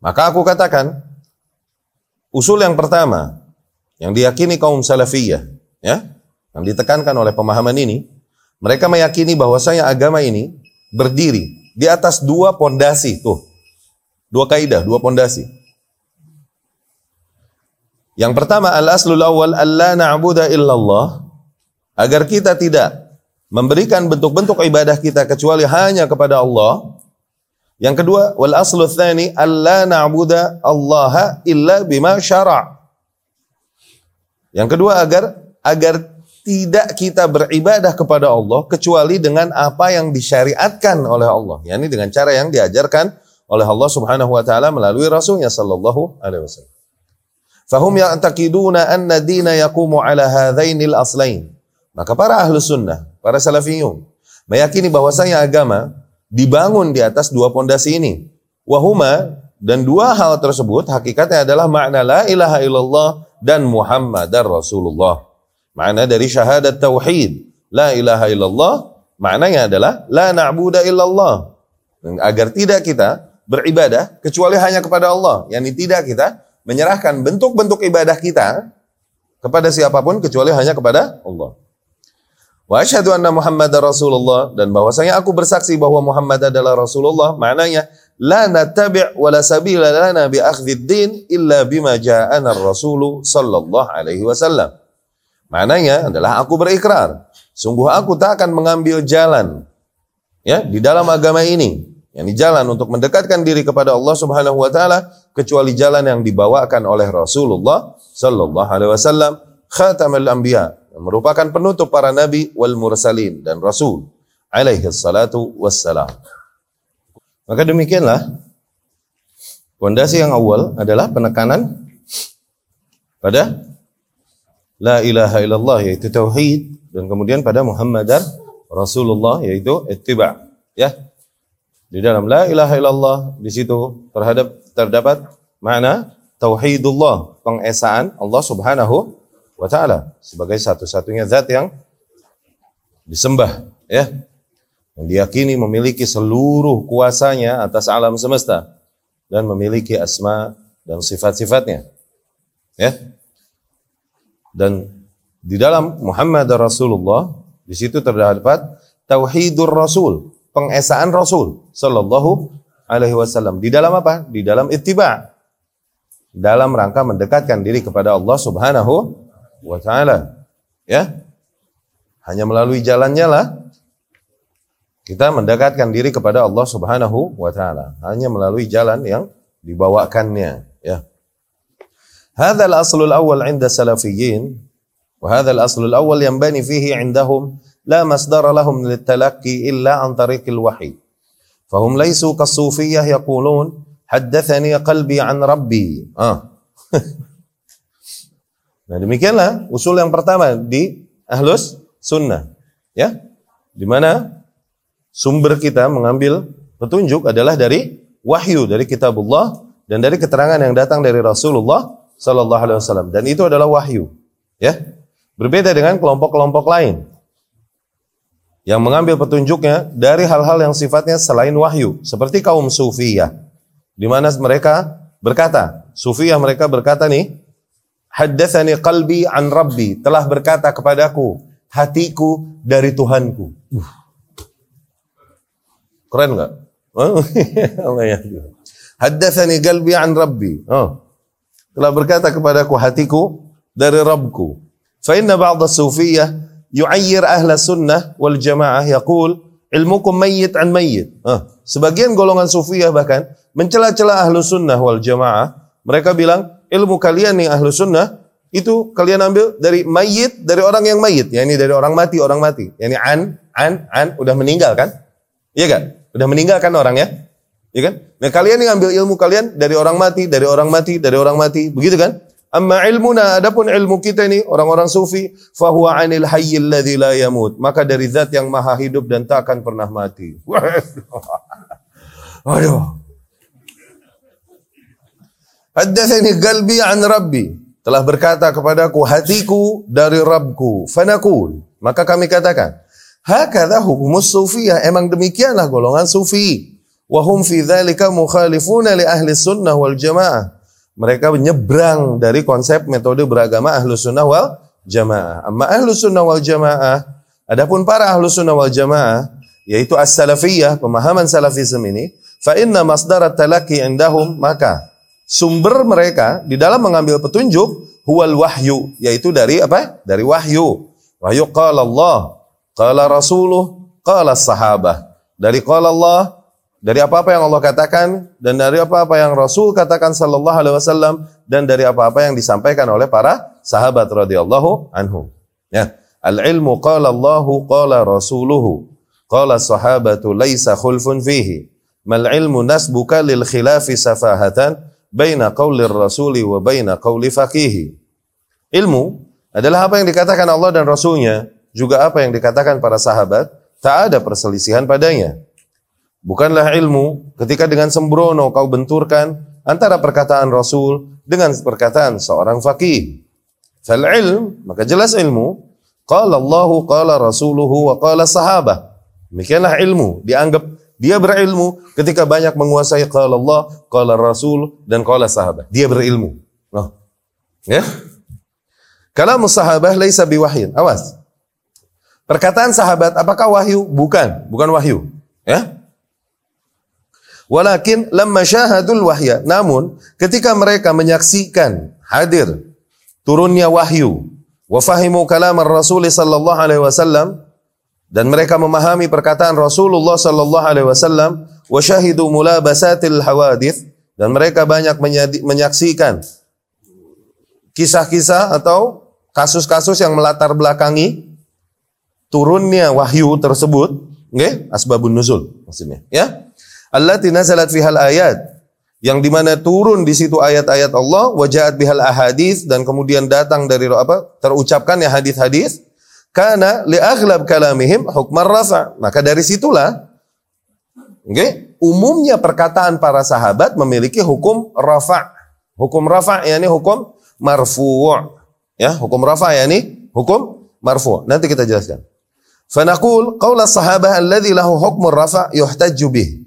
Maka aku katakan usul yang pertama yang diyakini kaum salafiyah ya yang ditekankan oleh pemahaman ini, mereka meyakini bahwasanya agama ini berdiri di atas dua pondasi tuh. Dua kaidah, dua pondasi. Yang pertama al-aslul awal alla na'budu illallah agar kita tidak memberikan bentuk-bentuk ibadah kita kecuali hanya kepada Allah. Yang kedua, wal aslu tsani alla na'budu Allah illa bima syara'. Yang kedua agar agar tidak kita beribadah kepada Allah kecuali dengan apa yang disyariatkan oleh Allah. yakni dengan cara yang diajarkan oleh Allah Subhanahu wa taala melalui rasulnya sallallahu alaihi wasallam. Fahum ya'taqiduna anna dina yaqumu ala hadzainil aslain. Maka para ahlu sunnah, para salafiyun meyakini bahwasanya agama dibangun di atas dua pondasi ini. Wahuma dan dua hal tersebut hakikatnya adalah makna la ilaha illallah dan Muhammadar Rasulullah. Makna dari syahadat tauhid, la ilaha illallah, maknanya adalah la na'budu illallah. Agar tidak kita beribadah kecuali hanya kepada Allah. Yani tidak kita menyerahkan bentuk-bentuk ibadah kita kepada siapa pun kecuali hanya kepada Allah. Wa asyhadu anna Muhammad Rasulullah dan bahwasanya aku bersaksi bahwa Muhammad adalah Rasulullah maknanya la nattabi' wa la sabila lana bi akhdhid din illa bima ja'ana ar-rasul sallallahu alaihi wasallam. Maknanya adalah aku berikrar, sungguh aku tak akan mengambil jalan ya di dalam agama ini yakni jalan untuk mendekatkan diri kepada Allah Subhanahu wa taala kecuali jalan yang dibawakan oleh Rasulullah sallallahu alaihi wasallam khatamul anbiya merupakan penutup para nabi wal mursalin dan rasul alaihi salatu wassalam. Maka demikianlah pondasi yang awal adalah penekanan pada la ilaha illallah yaitu tauhid dan kemudian pada Muhammadar Rasulullah yaitu ittiba ya di dalam la ilaha illallah di situ terhadap terdapat makna tauhidullah pengesaan Allah Subhanahu wa taala sebagai satu-satunya zat yang disembah ya yang diyakini memiliki seluruh kuasanya atas alam semesta dan memiliki asma dan sifat-sifatnya. Ya. Dan di dalam Muhammad Rasulullah di situ terdapat tauhidur Rasul, pengesaan Rasul sallallahu alaihi wasallam. Di dalam apa? Di dalam ittiba. Dalam rangka mendekatkan diri kepada Allah Subhanahu wa taala. Ya. Hanya melalui jalannya lah kita mendekatkan diri kepada Allah Subhanahu wa taala hanya melalui jalan yang dibawakannya ya. Hadzal aslul awal 'inda salafiyyin wa hadzal aslul awal yanbani fihi 'indahum la masdara lahum litalaqi illa an tariqil wahyi. Fahum laysu kasufiyah yaqulun haddathani qalbi an rabbi. Ah. nah demikianlah usul yang pertama di ahlus sunnah ya di mana sumber kita mengambil petunjuk adalah dari wahyu dari kitabullah dan dari keterangan yang datang dari Rasulullah sallallahu alaihi wasallam dan itu adalah wahyu ya berbeda dengan kelompok-kelompok lain yang mengambil petunjuknya dari hal-hal yang sifatnya selain wahyu seperti kaum sufiyah di mana mereka berkata sufiyah mereka berkata nih haddatsani qalbi an rabbi telah berkata kepadaku hatiku dari Tuhanku uh. Keren enggak? Allah ya. Haddatsani qalbi an rabbi. Oh. Telah berkata kepadaku hatiku dari Rabbku. Fa inna ba'd as-sufiyyah yu'ayyir ahla sunnah wal jamaah yaqul ilmukum mayyit an mayyit. Oh. Sebagian golongan sufiyah bahkan mencela-cela ahlu sunnah wal jamaah. Mereka bilang ilmu kalian nih ahlu sunnah itu kalian ambil dari mayit dari orang yang mayit, ya ini dari orang mati orang mati. Yani an an an udah meninggal kan? Iya kan? Udah meninggalkan orang ya? Ya kan? Nah kalian yang ambil ilmu kalian dari orang mati, dari orang mati, dari orang mati. Begitu kan? Amma ilmuna, adapun ilmu kita ini orang-orang sufi, fahuwa anil hayyil ladzi la yamut. Maka dari zat yang maha hidup dan tak akan pernah mati. Aduh. Haddatsani qalbi an rabbi. Telah berkata kepadaku hatiku dari Rabbku. Fanakul. Maka kami katakan, Hakadha hukumus sufiyah. Emang demikianlah golongan sufi. Wahum fi dzalika mukhalifuna li ahli sunnah wal jamaah. Mereka menyeberang dari konsep metode beragama ahlu sunnah wal jamaah. Amma ahlu sunnah wal jamaah, adapun para ahlu sunnah wal jamaah, yaitu as-salafiyah, pemahaman salafisme ini, fa inna masdar talaki indahum, maka sumber mereka di dalam mengambil petunjuk huwal wahyu, yaitu dari apa? Dari wahyu. Wahyu qala Allah, Qala rasuluh, qala sahabah. Dari qala Allah, dari apa-apa yang Allah katakan dan dari apa-apa yang Rasul katakan sallallahu alaihi wasallam dan dari apa-apa yang disampaikan oleh para sahabat radhiyallahu anhum. Ya, al-ilmu qala Allahu qala rasuluhu qala sahabatu laisa khulfun fihi. Mal ilmu nasbuka lil khilafi safahatan baina qaulir rasuli wa baina qauli faqihi. Ilmu adalah apa yang dikatakan Allah dan Rasulnya juga apa yang dikatakan para sahabat, tak ada perselisihan padanya. Bukanlah ilmu ketika dengan sembrono kau benturkan antara perkataan Rasul dengan perkataan seorang faqih. Fal ilm, maka jelas ilmu, qala Allahu qala rasuluhu wa qala sahabah. Demikianlah ilmu, dianggap dia berilmu ketika banyak menguasai qala Allah, qala Rasul dan qala sahabat. Dia berilmu. Oh. Ya? Kalam sahabah laisa biwahyin. Awas. Perkataan sahabat apakah wahyu? Bukan, bukan wahyu. Ya. Walakin lamma syahadul wahya. Namun ketika mereka menyaksikan hadir turunnya wahyu wa fahimu kalam Rasul sallallahu alaihi wasallam dan mereka memahami perkataan Rasulullah sallallahu alaihi wasallam wa syahidu mulabasatil hawadith dan mereka banyak menyaksikan kisah-kisah atau kasus-kasus yang melatar belakangi turunnya wahyu tersebut, nggih, asbabun nuzul maksudnya, ya. Allati nazalat fihal ayat yang di mana turun di situ ayat-ayat Allah, wajahat bihal ahadith dan kemudian datang dari apa? terucapkan ya hadis-hadis karena li aghlab kalamihim hukmar rafa. Maka dari situlah okay, umumnya perkataan para sahabat memiliki hukum rafa. Hukum rafa yakni hukum marfu'. Ya, hukum rafa yakni hukum marfu'. Nanti kita jelaskan. Fanaqul qaula sahabah alladhi lahu hukmur rafa yuhtajju bih.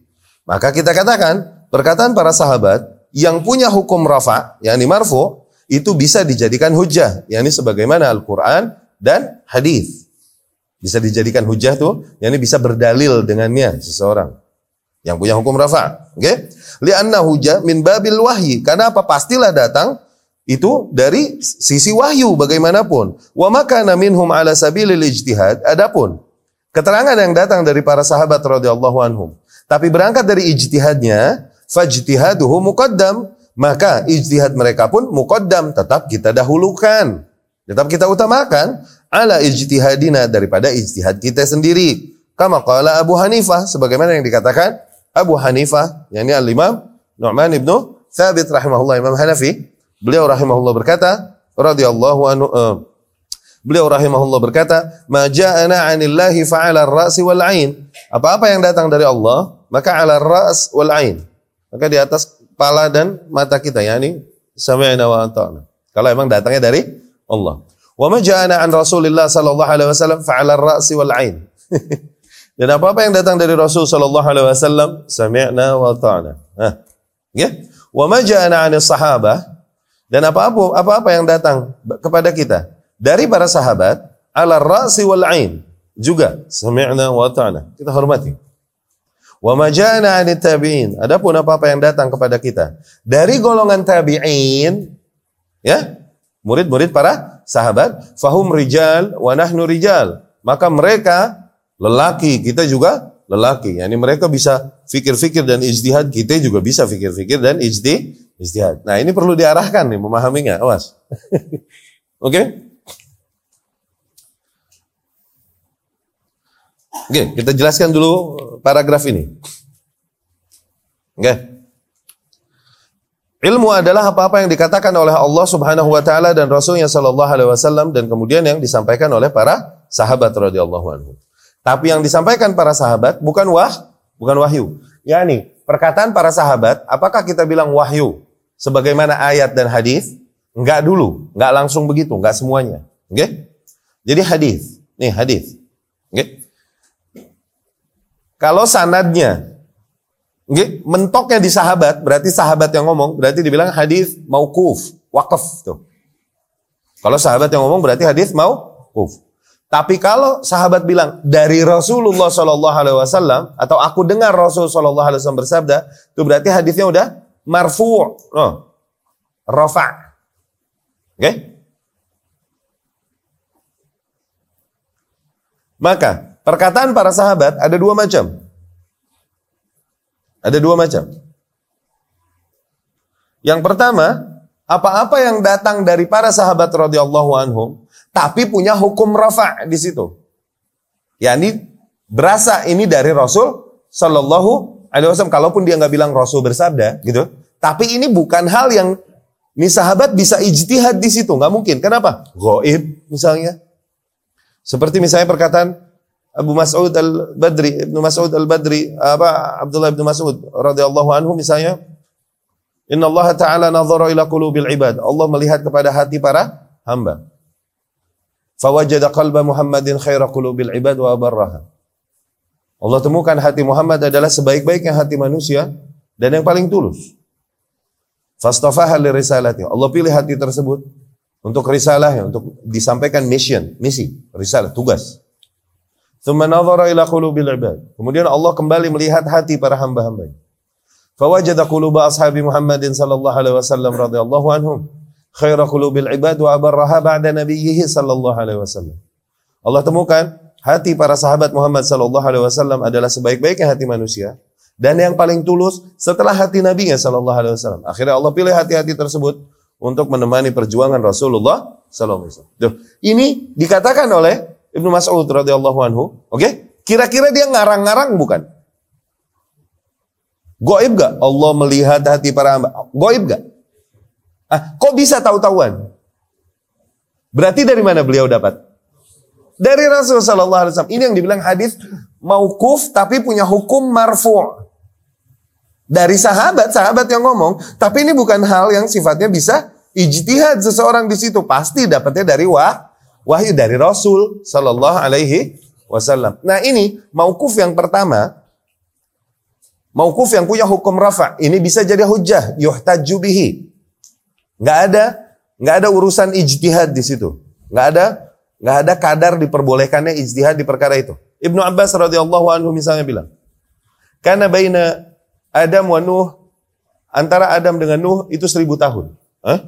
Maka kita katakan perkataan para sahabat yang punya hukum rafa yakni marfu itu bisa dijadikan hujah yakni sebagaimana Al-Qur'an dan hadis. Bisa dijadikan hujah tuh, yakni bisa berdalil dengannya seseorang yang punya hukum rafa. Oke? Okay? Hujah min babil wahyi. Karena apa? Pastilah datang itu dari sisi wahyu bagaimanapun. Wa makana minhum ala sabilil ijtihad. Adapun keterangan yang datang dari para sahabat radhiyallahu anhum, tapi berangkat dari ijtihadnya, fajtihaduhu muqaddam, maka ijtihad mereka pun muqaddam, tetap kita dahulukan. Tetap kita utamakan ala ijtihadina daripada ijtihad kita sendiri. Kama qala Abu Hanifah sebagaimana yang dikatakan Abu Hanifah, yakni Al-Imam Nu'man ibnu Thabit rahimahullah Imam Hanafi Beliau rahimahullah berkata, radhiyallahu anhu uh, Beliau rahimahullah berkata, "Ma ja'ana 'anillahi fa'ala ar-ra'si wal 'ain." Apa-apa yang datang dari Allah, maka 'ala ar-ra's wal 'ain. Maka di atas kepala dan mata kita, yakni sami'na wa ata'na. Kalau emang datangnya dari Allah. Wa ma ja'ana 'an Rasulillah sallallahu alaihi wasallam fa'ala ar-ra'si wal 'ain. dan apa-apa yang datang dari Rasul sallallahu alaihi wasallam, sami'na wa ata'na. Nah, ya. Wa ma ja'ana 'anis sahabah dan apa-apa apa-apa yang datang kepada kita dari para sahabat ala ra'si wal ain juga sami'na wa ta'na. Kita hormati. Wa ma ja'ana 'anit tabi'in. Adapun apa-apa yang datang kepada kita dari golongan tabi'in ya, murid-murid para sahabat, fahum rijal wa nahnu rijal. Maka mereka lelaki, kita juga lelaki. Yani mereka bisa fikir-fikir dan ijtihad, kita juga bisa fikir-fikir dan ijtihad. Nah ini perlu diarahkan nih, memahaminya. Awas. Oke? Okay? Oke, kita jelaskan dulu paragraf ini. Oke. Ilmu adalah apa-apa yang dikatakan oleh Allah Subhanahu wa taala dan Rasulnya sallallahu alaihi wasallam dan kemudian yang disampaikan oleh para sahabat radhiyallahu anhu. Tapi yang disampaikan para sahabat bukan wah, bukan wahyu. Yani, perkataan para sahabat, apakah kita bilang wahyu? sebagaimana ayat dan hadis? Enggak dulu, enggak langsung begitu, enggak semuanya. Oke? Okay? Jadi hadis. Nih hadis. Oke? Okay? Kalau sanadnya okay, mentoknya di sahabat, berarti sahabat yang ngomong, berarti dibilang hadis maukuf, wakaf tuh. Kalau sahabat yang ngomong berarti hadis maukuf. Tapi kalau sahabat bilang dari Rasulullah Shallallahu Alaihi Wasallam atau aku dengar Rasul Shallallahu Alaihi Wasallam bersabda, itu berarti hadisnya udah marfu' oh. rafa' oke okay? maka perkataan para sahabat ada dua macam ada dua macam yang pertama apa-apa yang datang dari para sahabat radhiyallahu anhum tapi punya hukum rafa' di situ yakni berasa ini dari Rasul sallallahu alaihi wasallam kalaupun dia nggak bilang Rasul bersabda gitu, tapi ini bukan hal yang ini sahabat bisa ijtihad di situ, nggak mungkin. Kenapa? Goib misalnya. Seperti misalnya perkataan Abu Mas'ud al-Badri, Ibnu Mas'ud al-Badri, apa Abdullah bin Mas'ud radhiyallahu anhu misalnya, Inna Allah Ta'ala nazara ila qulubil ibad. Allah melihat kepada hati para hamba. Fawajada qalba Muhammadin khaira qulubil ibad wa abarraha. Allah temukan hati Muhammad adalah sebaik-baiknya hati manusia dan yang paling tulus. Fastafaha li risalati. Allah pilih hati tersebut untuk risalahnya, untuk disampaikan mission, misi, risalah, tugas. Ila qulubil ibad. Kemudian Allah kembali melihat hati para hamba-hamba. Fawajada quluba ashabi Muhammadin sallallahu alaihi wasallam radhiyallahu anhum khaira qulubil ibad wa abarraha ba'da nabiyhi sallallahu alaihi wasallam. Allah temukan hati para sahabat Muhammad sallallahu alaihi wasallam adalah sebaik-baiknya hati manusia dan yang paling tulus setelah hati Nabi Sallallahu Alaihi Wasallam. Akhirnya Allah pilih hati-hati tersebut untuk menemani perjuangan Rasulullah Sallallahu Alaihi Wasallam. Ini dikatakan oleh Ibnu Mas'ud radhiyallahu anhu. Oke, okay? kira-kira dia ngarang-ngarang bukan? Goib gak? Allah melihat hati para hamba. Goib gak? Ah, kok bisa tahu-tahuan? Berarti dari mana beliau dapat? Dari Rasul Sallallahu Alaihi Wasallam. Ini yang dibilang hadis maukuf tapi punya hukum marfu. Dari sahabat, sahabat yang ngomong. Tapi ini bukan hal yang sifatnya bisa ijtihad seseorang di situ. Pasti dapatnya dari wah, wahyu dari Rasul Sallallahu Alaihi Wasallam. Nah ini maukuf yang pertama. Maukuf yang punya hukum rafa. Ini bisa jadi hujah. Yuhtaju bihi. Nggak ada, nggak ada urusan ijtihad di situ. Nggak ada, nggak ada kadar diperbolehkannya ijtihad di perkara itu. Ibnu Abbas radhiyallahu anhu misalnya bilang, karena baina Adam wa Nuh antara Adam dengan Nuh itu seribu tahun. Hah?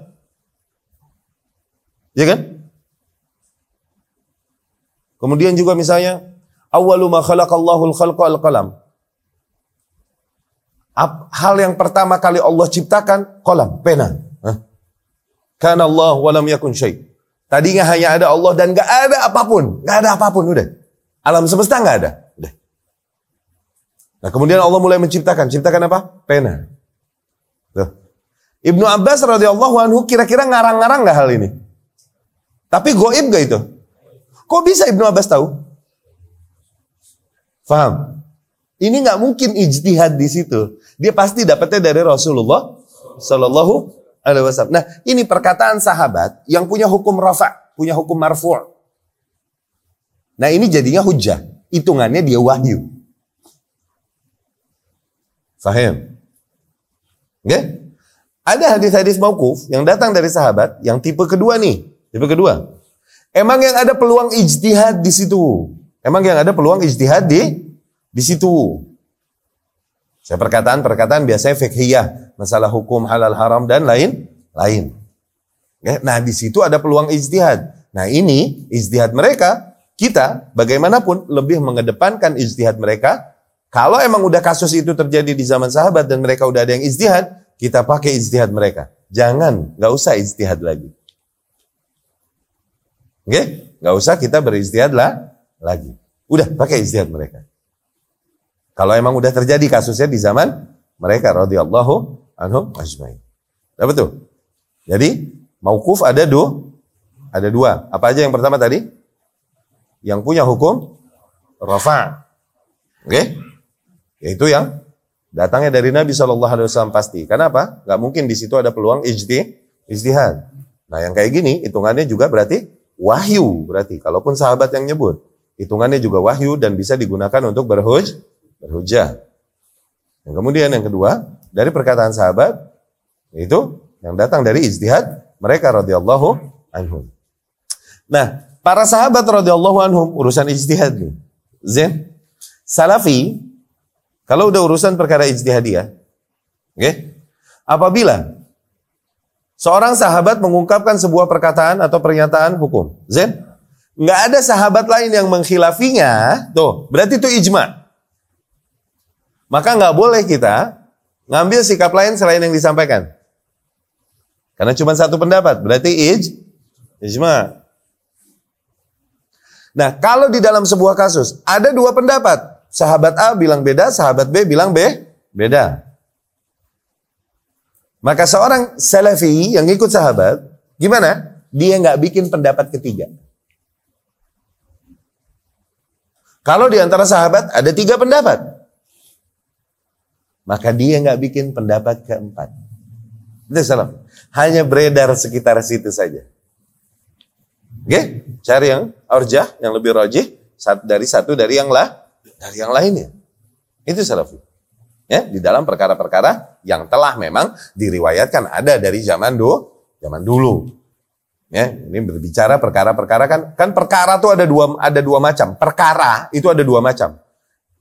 Ya kan? Kemudian juga misalnya awwalu ma khalaqallahu al-khalqa al-qalam. Hal yang pertama kali Allah ciptakan kolam, pena. Karena Allah walam yakun syai. Tadinya hanya ada Allah dan gak ada apa pun, gak ada apa pun udah. Alam semesta nggak ada. Udah. Nah kemudian Allah mulai menciptakan. Ciptakan apa? Pena. Tuh. Ibnu Abbas radhiyallahu anhu kira-kira ngarang-ngarang nggak hal ini? Tapi goib gak itu? Kok bisa Ibnu Abbas tahu? Faham? Ini nggak mungkin ijtihad di situ. Dia pasti dapatnya dari Rasulullah Shallallahu Alaihi Wasallam. Nah, ini perkataan sahabat yang punya hukum rafa, punya hukum marfu'. Nah ini jadinya hujah. Hitungannya dia wahyu. Fahim? Oke? Okay? Ada hadis-hadis mauquf yang datang dari sahabat yang tipe kedua nih. Tipe kedua. Emang yang ada peluang ijtihad di situ. Emang yang ada peluang ijtihad di di situ. Saya perkataan-perkataan biasanya fikhiyah, masalah hukum halal haram dan lain lain. Nah, di situ ada peluang ijtihad. Nah, ini ijtihad mereka kita bagaimanapun lebih mengedepankan ijtihad mereka. Kalau emang udah kasus itu terjadi di zaman sahabat dan mereka udah ada yang ijtihad, kita pakai ijtihad mereka. Jangan, nggak usah ijtihad lagi. Oke? Okay? Nggak usah kita berijtihad lah lagi. Udah pakai ijtihad mereka. Kalau emang udah terjadi kasusnya di zaman mereka radhiyallahu anhum ajmain. Apa tuh? Jadi maukuf ada dua, ada dua. Apa aja yang pertama tadi? yang punya hukum rafa. Oke? Okay? Yaitu yang datangnya dari Nabi Shallallahu Alaihi Wasallam pasti. Kenapa? Gak mungkin di situ ada peluang ijti, ijtihad. Nah yang kayak gini hitungannya juga berarti wahyu berarti. Kalaupun sahabat yang nyebut, hitungannya juga wahyu dan bisa digunakan untuk berhuj, berhujah. Yang kemudian yang kedua dari perkataan sahabat itu yang datang dari ijtihad mereka radhiyallahu anhum. Nah, Para sahabat radhiyallahu anhum urusan ijtihad nih. Zen. Salafi kalau udah urusan perkara ijtihadiyah, oke? Okay? Apabila seorang sahabat mengungkapkan sebuah perkataan atau pernyataan hukum, Zen, nggak ada sahabat lain yang mengkhilafinya, tuh, berarti itu ijma. Maka nggak boleh kita ngambil sikap lain selain yang disampaikan. Karena cuma satu pendapat, berarti ij, ijma. Nah, kalau di dalam sebuah kasus ada dua pendapat, sahabat A bilang beda, sahabat B bilang B beda. Maka seorang salafi yang ikut sahabat, gimana? Dia nggak bikin pendapat ketiga. Kalau di antara sahabat ada tiga pendapat, maka dia nggak bikin pendapat keempat. Itu salam. Hanya beredar sekitar situ saja. Oke, okay? cari yang arjah, yang lebih rajih dari satu dari yang lah, dari yang lainnya. Itu salafi. Ya, di dalam perkara-perkara yang telah memang diriwayatkan ada dari zaman dulu, zaman dulu. Ya, ini berbicara perkara-perkara kan kan perkara itu ada dua ada dua macam. Perkara itu ada dua macam.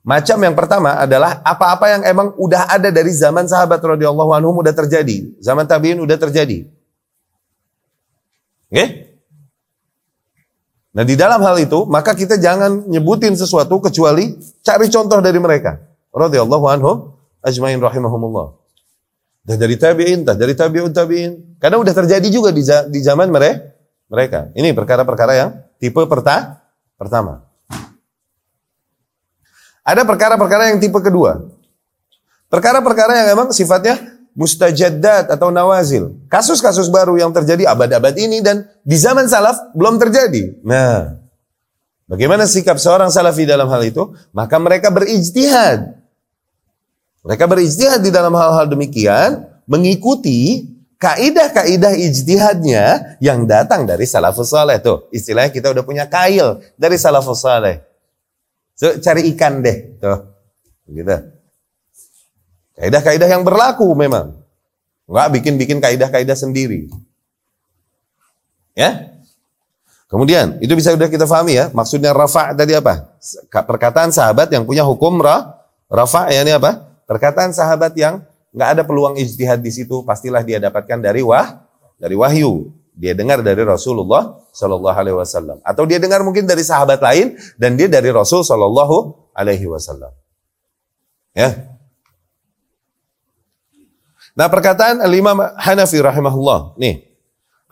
Macam yang pertama adalah apa-apa yang emang udah ada dari zaman sahabat radhiyallahu anhum udah terjadi, zaman tabi'in udah terjadi. Oke? Nah di dalam hal itu maka kita jangan nyebutin sesuatu kecuali cari contoh dari mereka. Radhiyallahu anhum ajmain rahimahumullah. Dah dari tabi'in, dah dari tabi'un tabi'in. Karena udah terjadi juga di, di zaman mereka. mereka. Ini perkara-perkara yang tipe perta, pertama. Ada perkara-perkara yang tipe kedua. Perkara-perkara yang memang sifatnya mustajaddat atau nawazil. Kasus-kasus baru yang terjadi abad-abad ini dan di zaman salaf belum terjadi. Nah, bagaimana sikap seorang salafi dalam hal itu? Maka mereka berijtihad. Mereka berijtihad di dalam hal-hal demikian, mengikuti kaidah-kaidah ijtihadnya yang datang dari salafus saleh tuh. Istilahnya kita udah punya kail dari salafus saleh. So, cari ikan deh, tuh. Gitu. Kaidah-kaidah yang berlaku memang. Enggak bikin-bikin kaidah-kaidah sendiri. Ya? Kemudian, itu bisa udah kita pahami ya. Maksudnya rafa' tadi apa? Perkataan sahabat yang punya hukum ra, rafa' ya ini apa? Perkataan sahabat yang nggak ada peluang ijtihad di situ, pastilah dia dapatkan dari wah, dari wahyu. Dia dengar dari Rasulullah Shallallahu Alaihi Wasallam, atau dia dengar mungkin dari sahabat lain dan dia dari Rasul Shallallahu Alaihi Wasallam. Ya. Nah perkataan Imam Hanafi rahimahullah, nih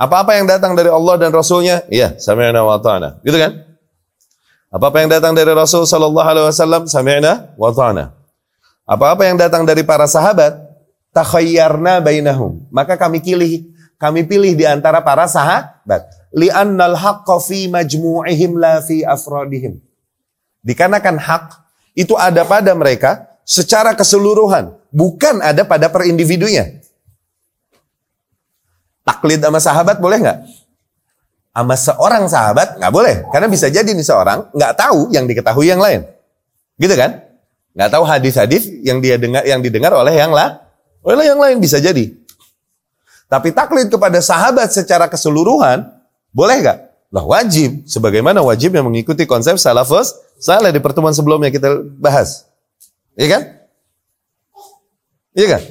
apa-apa yang datang dari Allah dan Rasulnya, iya, sami'na wa ta'na. Gitu kan? Apa-apa yang datang dari Rasul sallallahu alaihi wasallam, sami'na wa ta'na. Apa-apa yang datang dari para sahabat, takhayyarna bainahum. Maka kami pilih kami pilih di antara para sahabat. Li'annal haqqa fi majmu'ihim la fi afrodihim. Dikarenakan hak itu ada pada mereka secara keseluruhan. Bukan ada pada per individunya. Taklid sama sahabat boleh nggak? Sama seorang sahabat nggak boleh. Karena bisa jadi nih seorang nggak tahu yang diketahui yang lain. Gitu kan? Nggak tahu hadis-hadis yang dia dengar yang didengar oleh yang lah, oleh yang lain bisa jadi. Tapi taklid kepada sahabat secara keseluruhan, boleh gak? Lah wajib. Sebagaimana wajib yang mengikuti konsep salafus saleh di pertemuan sebelumnya kita bahas. Iya kan? Iya kan?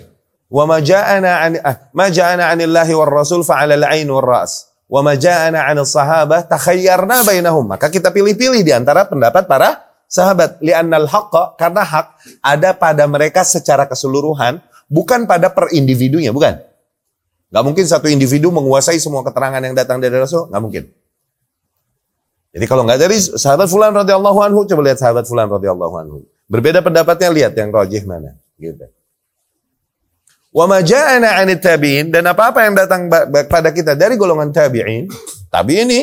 Wa ma ja'ana an ah, ma ja'ana 'anillahi war rasul fa'ala al-'ain war ra's. Wa ma ja'ana 'anil sahabah takhayyarna bainahum. Maka kita pilih-pilih di antara pendapat para sahabat li'annal haqqa karena hak ada pada mereka secara keseluruhan bukan pada per individunya, bukan. Gak mungkin satu individu menguasai semua keterangan yang datang dari Rasul, gak mungkin. Jadi kalau nggak dari sahabat Fulan radhiyallahu anhu, coba lihat sahabat Fulan radhiyallahu anhu. Berbeda pendapatnya, lihat yang rojih mana. Gitu. Wa ma 'anit tabi'in dan apa-apa yang datang pada kita dari golongan tabi'in, tabi'in ini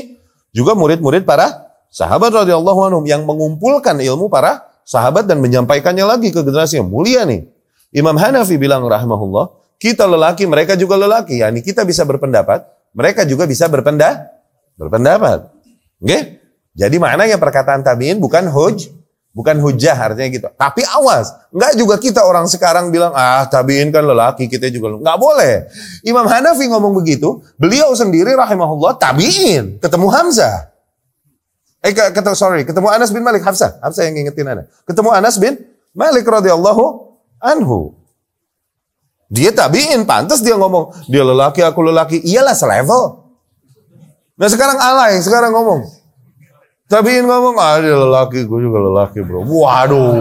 juga murid-murid para sahabat radhiyallahu anhum yang mengumpulkan ilmu para sahabat dan menyampaikannya lagi ke generasi yang mulia nih. Imam Hanafi bilang rahimahullah, kita lelaki, mereka juga lelaki. Yani kita bisa berpendapat, mereka juga bisa berpendapat. Berpendapat. Oke? Jadi maknanya perkataan tabiin bukan huj, bukan hujah artinya gitu. Tapi awas, enggak juga kita orang sekarang bilang ah tabiin kan lelaki, kita juga enggak boleh. Imam Hanafi ngomong begitu, beliau sendiri rahimahullah tabiin, ketemu Hamzah. Eh ketemu sorry, ketemu Anas bin Malik Hamzah, Hamzah yang ngingetin Anas. Ketemu Anas bin Malik radhiyallahu anhu. Dia tabiin, pantas dia ngomong, dia lelaki, aku lelaki. Iyalah selevel. Nah sekarang alay, sekarang ngomong. Tabiin ngomong, ah dia lelaki, gue juga lelaki bro. Waduh.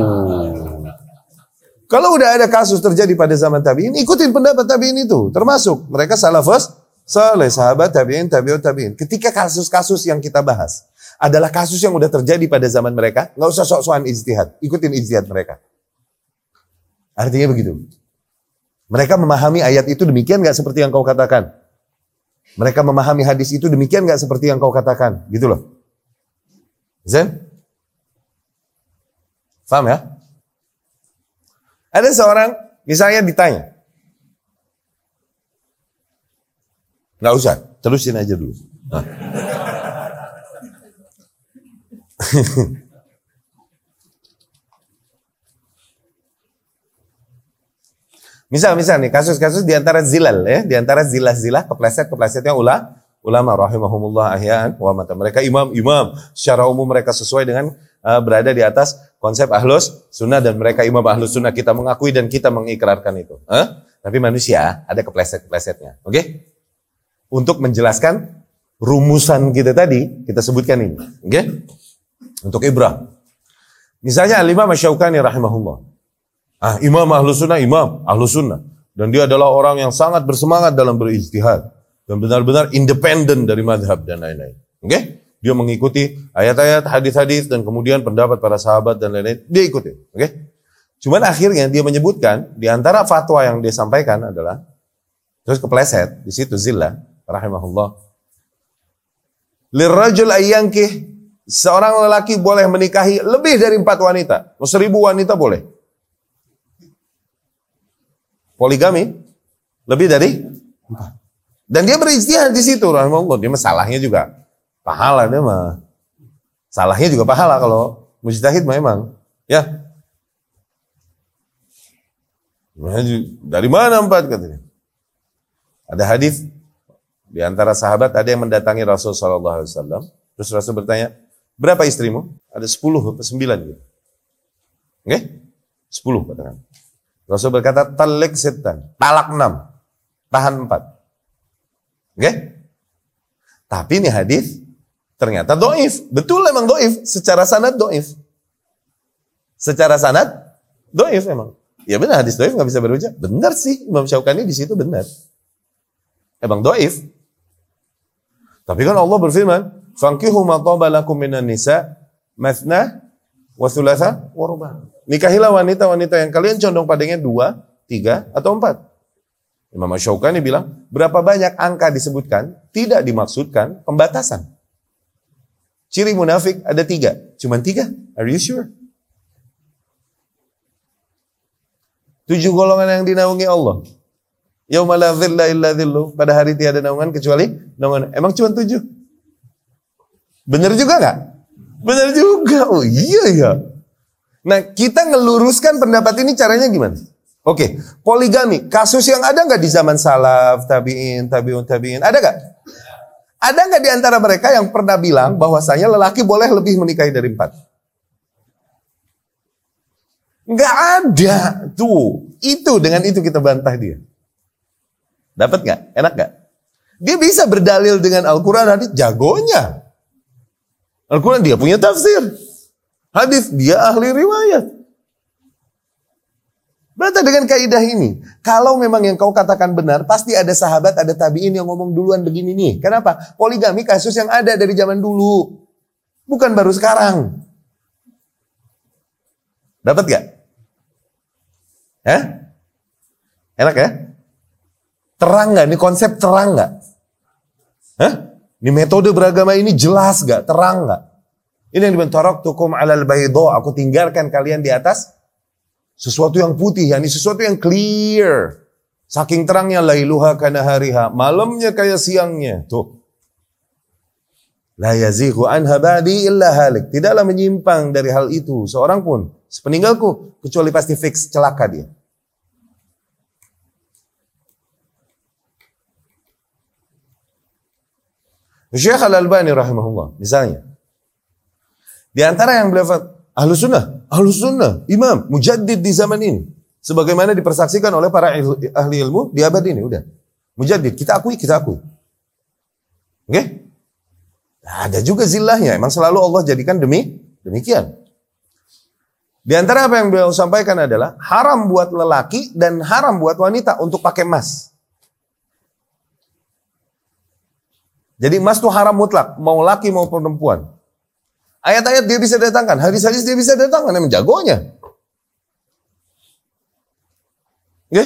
Kalau udah ada kasus terjadi pada zaman tabiin, ikutin pendapat tabiin itu. Termasuk mereka salafus, saleh, sahabat tabiin, tabiut tabiin. Ketika kasus-kasus yang kita bahas adalah kasus yang udah terjadi pada zaman mereka, nggak usah sok-sokan ijtihad, ikutin ijtihad mereka. Artinya begitu. Mereka memahami ayat itu demikian nggak seperti yang kau katakan. Mereka memahami hadis itu demikian nggak seperti yang kau katakan. Gitu loh. Zen? Faham ya? Ada seorang, misalnya ditanya. Nggak usah, terusin aja dulu. Nah. Misal, misal nih kasus-kasus di antara zilal ya, di antara zilah-zilah kepleset-keplesetnya ulah ulama rahimahumullah ahyaan wa mata. Mereka imam-imam secara umum mereka sesuai dengan uh, berada di atas konsep ahlus sunnah dan mereka imam ahlus sunnah kita mengakui dan kita mengikrarkan itu. Huh? Tapi manusia ada kepleset-keplesetnya. Oke? Okay? Untuk menjelaskan rumusan kita tadi, kita sebutkan ini. Oke? Okay? Untuk ibrah. Misalnya Al-Imam Syaukani rahimahullah. Ah, imam ahlu sunnah, imam ahlu sunnah. Dan dia adalah orang yang sangat bersemangat dalam berijtihad. Dan benar-benar independen dari madhab dan lain-lain. Oke? Okay? Dia mengikuti ayat-ayat, hadis-hadis, dan kemudian pendapat para sahabat dan lain-lain. Dia ikuti. Oke? Okay? Cuman akhirnya dia menyebutkan, di antara fatwa yang dia sampaikan adalah, terus kepleset, di situ zillah, rahimahullah. Lirrajul ayyankih, seorang lelaki boleh menikahi lebih dari empat wanita. Seribu wanita boleh. Poligami lebih dari. Dan dia beristihad di situ, rahimahullah. Dia masalahnya juga pahala dia mah. Salahnya juga pahala kalau mujtahid memang. Ya. Dari mana empat katanya? Ada hadis di antara sahabat ada yang mendatangi Rasul Shallallahu Alaihi Wasallam. Terus Rasul bertanya, berapa istrimu? Ada sepuluh atau sembilan gitu. Oke? Sepuluh katakan. Rasul berkata, talik setan. Talak enam. Tahan empat. Oke? Tapi ini hadis ternyata doif. Betul emang doif. Secara sanad doif. Secara sanad doif emang. Ya benar hadis doif nggak bisa berujar. Benar sih Imam Syaukani di situ benar. Emang doif. Tapi kan Allah berfirman, "Fankihu ma lakum minan nisa mathna wa thulatha wa ruba'." Nikahilah wanita-wanita yang kalian condong padanya dua, tiga, atau empat. Imam Syaukani bilang, berapa banyak angka disebutkan, tidak dimaksudkan pembatasan. Ciri munafik ada tiga. Cuman tiga? Are you sure? Tujuh golongan yang dinaungi Allah. Yaumala illa dhillu. Pada hari tiada naungan kecuali naungan. Emang cuma tujuh? Benar juga nggak? Benar juga. Oh iya ya. Nah, kita ngeluruskan pendapat ini caranya gimana? Oke, poligami. Kasus yang ada nggak di zaman salaf, tabiin, tabiun, tabiin? Ada nggak? Ada nggak di antara mereka yang pernah bilang bahwasanya lelaki boleh lebih menikahi dari empat? Nggak ada. Tuh, itu dengan itu kita bantah dia. Dapat nggak? Enak nggak? Dia bisa berdalil dengan Al-Quran hadis jagonya. Al-Quran dia punya tafsir. Hadis dia ahli riwayat. Berarti dengan kaidah ini, kalau memang yang kau katakan benar, pasti ada sahabat, ada tabiin yang ngomong duluan begini nih. Kenapa? Poligami kasus yang ada dari zaman dulu. Bukan baru sekarang. Dapat gak? Eh? Enak ya? Terang gak? Ini konsep terang gak? Hah? Ini metode beragama ini jelas gak? Terang gak? Ini yang dibentorok tukum alal baydo. Aku tinggalkan kalian di atas sesuatu yang putih, yakni sesuatu yang clear. Saking terangnya lailuha kana hariha. Malamnya kayak siangnya. Tuh. La yazighu anha ba'di illa halik. Tidaklah menyimpang dari hal itu seorang pun sepeninggalku kecuali pasti fix celaka dia. Syekh Al-Albani rahimahullah misalnya di antara yang beliau ahlu sunnah, ahlu sunnah, imam, mujaddid di zaman ini. Sebagaimana dipersaksikan oleh para ahli ilmu di abad ini, udah. Mujaddid, kita akui, kita akui. Oke? Okay? Ada juga zillahnya, emang selalu Allah jadikan demi demikian. Di antara apa yang beliau sampaikan adalah haram buat lelaki dan haram buat wanita untuk pakai emas. Jadi emas itu haram mutlak, mau laki mau perempuan. Ayat-ayat dia bisa datangkan, hadis-hadis dia bisa datangkan, emang jagonya. Oke?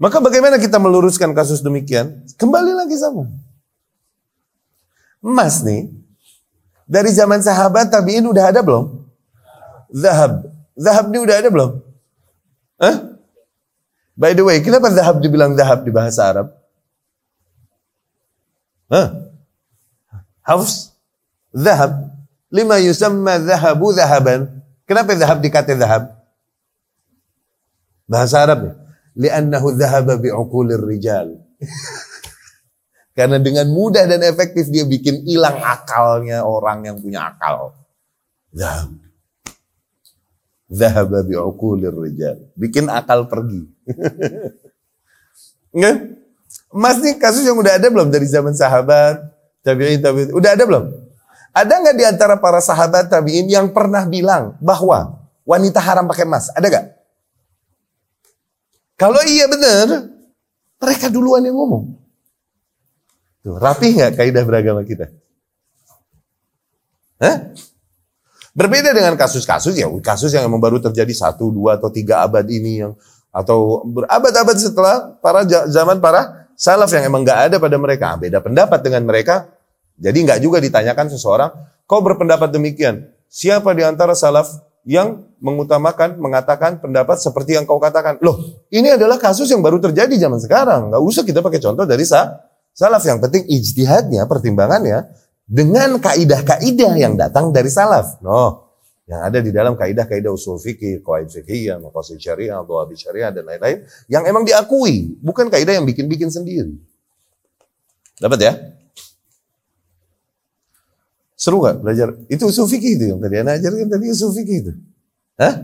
Maka bagaimana kita meluruskan kasus demikian? Kembali lagi sama. Emas nih, dari zaman sahabat tabiin udah ada belum? Zahab. Zahab ini udah ada belum? Hah? By the way, kenapa zahab dibilang zahab di bahasa Arab? Haus? Zahab. Lima yusamma zahabu zahaban. Kenapa zahab dikata zahab? Bahasa Arab ya. Liannahu zahaba bi'ukulir rijal. Karena dengan mudah dan efektif dia bikin hilang akalnya orang yang punya akal. Zahab. Zahaba bi'ukulir rijal. Bikin akal pergi. Nggak? Mas nih kasus yang udah ada belum dari zaman sahabat, tabi'in, tabi'in. Udah ada belum? Ada nggak di antara para sahabat tabi'in yang pernah bilang bahwa wanita haram pakai emas? Ada gak? Kalau iya benar, mereka duluan yang ngomong. Tuh, rapi nggak kaidah beragama kita? Hah? Berbeda dengan kasus-kasus ya, kasus yang memang baru terjadi satu, dua atau tiga abad ini yang atau berabad-abad setelah para zaman para salaf yang emang nggak ada pada mereka, beda pendapat dengan mereka. Jadi nggak juga ditanyakan seseorang, kau berpendapat demikian. Siapa di antara salaf yang mengutamakan, mengatakan pendapat seperti yang kau katakan? Loh, ini adalah kasus yang baru terjadi zaman sekarang. Nggak usah kita pakai contoh dari sa salaf. Yang penting ijtihadnya, pertimbangannya dengan kaidah-kaidah yang datang dari salaf. No, yang ada di dalam kaidah-kaidah usul fikih, qawaid fikih, maqasid syariah, dhawabi syariah dan lain-lain yang emang diakui, bukan kaidah yang bikin-bikin sendiri. Dapat ya? Seru gak belajar? Itu usul fikih itu yang tadi Anda ajarkan tadi usul fikih itu. Hah?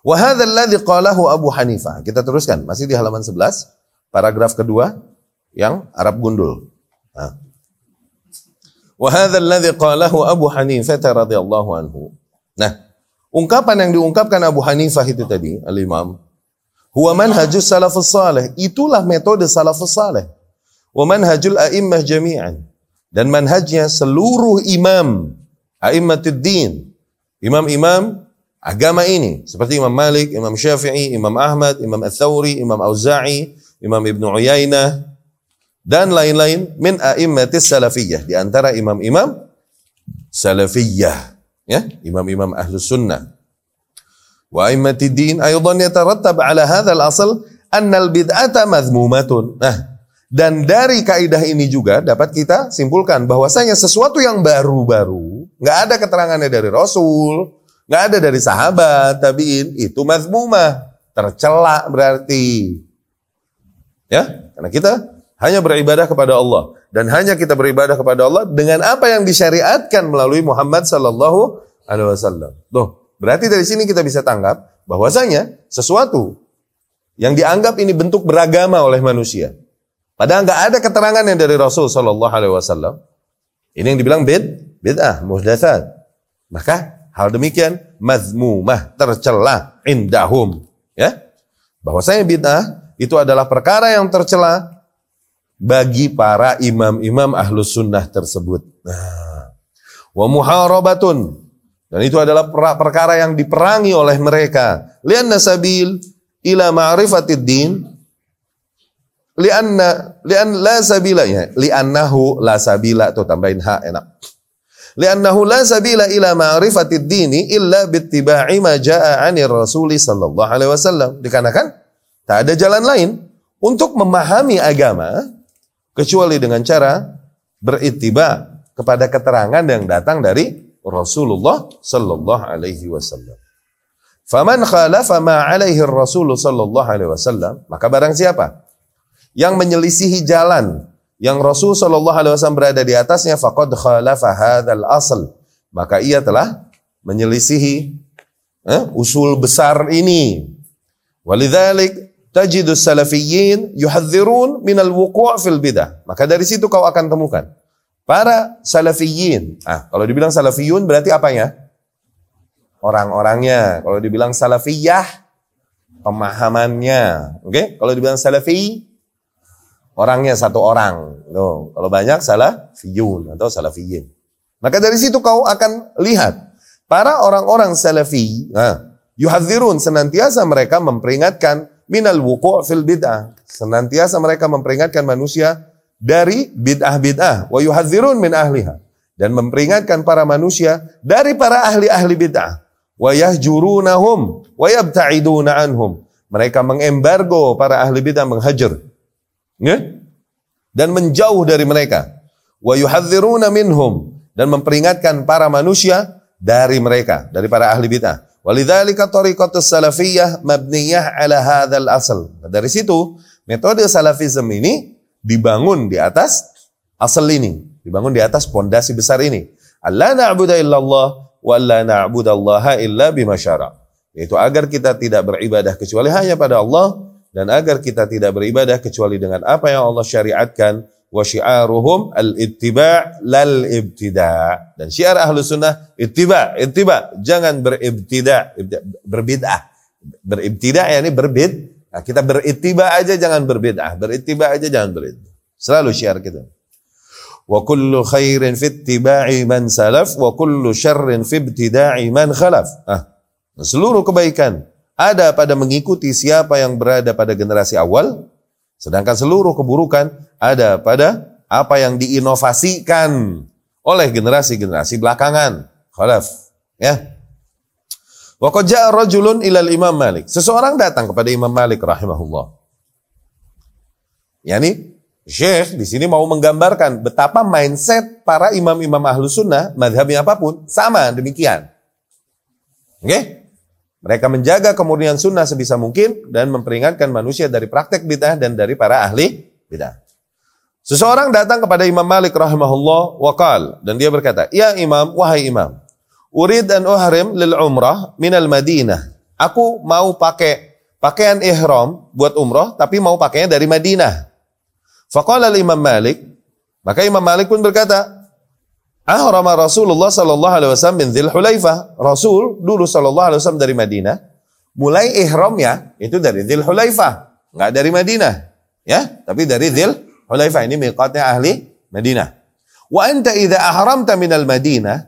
Wahada alladhi qalahu Abu Hanifah. Kita teruskan, masih di halaman 11. Paragraf kedua yang Arab gundul. Nah. Wahada alladhi qalahu Abu Hanifah radhiyallahu anhu. Nah, ungkapan yang diungkapkan Abu Hanifah itu tadi, al-Imam, huwa manhajus salafus salih. Itulah metode salafus salih. Wa manhajul a'immah jami'an. Dan manhajnya seluruh imam, a'immatid Imam-imam agama ini. Seperti Imam Malik, Imam Syafi'i, Imam Ahmad, Imam Al-Thawri, Imam Auza'i, Imam Ibnu Uyainah dan lain-lain min a'immatis salafiyah. Di antara imam-imam salafiyah ya imam-imam ahlus sunnah. Wa a'immatid din aydan yatarattab ala hadzal asl anna al bid'ata madhmumatun. Nah dan dari kaidah ini juga dapat kita simpulkan bahwasanya sesuatu yang baru-baru nggak ada keterangannya dari Rasul nggak ada dari sahabat tabiin itu mazmumah tercela berarti. Ya, karena kita hanya beribadah kepada Allah dan hanya kita beribadah kepada Allah dengan apa yang disyariatkan melalui Muhammad sallallahu alaihi wasallam. Tuh, berarti dari sini kita bisa tangkap bahwasanya sesuatu yang dianggap ini bentuk beragama oleh manusia. Padahal nggak ada keterangan yang dari Rasul sallallahu alaihi wasallam. Ini yang dibilang bid, bid'ah, muhdatsat. Maka hal demikian mazmumah, tercela indahum, ya. Bahwasanya bid'ah itu adalah perkara yang tercela bagi para imam-imam ahlus sunnah tersebut. Nah, wa muharabatun dan itu adalah perkara yang diperangi oleh mereka. Lianna sabil ila ma'rifatid din lianna lian la sabila ya liannahu la sabila tuh tambahin ha enak liannahu la sabila ila ma'rifatid dini illa bittiba'i ma jaa 'anir rasul sallallahu alaihi wasallam dikarenakan Tak ada jalan lain untuk memahami agama kecuali dengan cara beritiba kepada keterangan yang datang dari Rasulullah sallallahu alaihi wasallam. Faman khalafa ma alaihi Rasul sallallahu alaihi wasallam, maka barang siapa yang menyelisihi jalan yang Rasul sallallahu alaihi wasallam berada di atasnya faqad khalafa hadzal asl, maka ia telah menyelisihi eh, usul besar ini. Walidzalik tajidus salafiyyin yuhadzirun minal wuku' fil bidah. Maka dari situ kau akan temukan para salafiyyin. Ah, kalau dibilang salafiyun berarti apanya? Orang-orangnya. Kalau dibilang salafiyah pemahamannya. Oke? Okay? Kalau dibilang salafi orangnya satu orang. No. Kalau banyak salafiyun atau salafiyyin. Maka dari situ kau akan lihat para orang-orang salafi, nah, yuhadzirun senantiasa mereka memperingatkan minal wuku' fil bid'ah. Senantiasa mereka memperingatkan manusia dari bid'ah-bid'ah wa yuhadzirun min ahliha dan memperingatkan para manusia dari para ahli-ahli bid'ah wa yahjurunahum wa yabta'iduna anhum. Mereka mengembargo para ahli bid'ah menghajar. Ya? Dan menjauh dari mereka. Wa yuhadziruna minhum dan memperingatkan para manusia dari mereka, dari para ahli bid'ah. Walidzalika tariqatus salafiyah mabniyah ala hadzal asal. Dari situ metode salafisme ini dibangun di atas asal ini, dibangun di atas pondasi besar ini. Allah na'budu illallah wa la na'budallaha illa bima syara. Yaitu agar kita tidak beribadah kecuali hanya pada Allah dan agar kita tidak beribadah kecuali dengan apa yang Allah syariatkan wa syiaruhum al-ittiba' lal ibtida'. Dan syiar ahlu sunnah ittiba', ittiba', jangan beribtida', berbid'ah. Beribtida' ya ini berbid. Nah, kita berittiba' aja jangan berbid'ah, berittiba' aja jangan berbid'ah. Selalu syiar kita. Wa kullu khairin fi ittiba'i man salaf wa kullu syarrin fi ibtida'i man khalaf. Ah, seluruh kebaikan ada pada mengikuti siapa yang berada pada generasi awal Sedangkan seluruh keburukan ada pada apa yang diinovasikan oleh generasi-generasi belakangan. Khalaf. Ya. Wa rajulun ilal Imam Malik. Seseorang datang kepada Imam Malik rahimahullah. Yani Syekh di sini mau menggambarkan betapa mindset para imam-imam ahlu sunnah, madhabnya apa pun, sama demikian. Oke? Okay? Mereka menjaga kemurnian sunnah sebisa mungkin dan memperingatkan manusia dari praktek bid'ah dan dari para ahli bid'ah. Seseorang datang kepada Imam Malik rahimahullah waqal dan dia berkata, "Ya Imam, wahai Imam, urid an uhrim lil umrah minal Madinah. Aku mau pakai pakaian ihram buat umrah tapi mau pakainya dari Madinah." Faqala Imam Malik, maka Imam Malik pun berkata, Ahrama Rasulullah sallallahu alaihi wasallam min Dzil Hulaifah. Rasul dulu sallallahu alaihi wasallam dari Madinah, mulai ihramnya itu dari Dzil Hulaifah, enggak dari Madinah. Ya, tapi dari Dzil Hulaifah ini miqatnya ahli Madinah. Wa anta idza ahramta minal Madinah,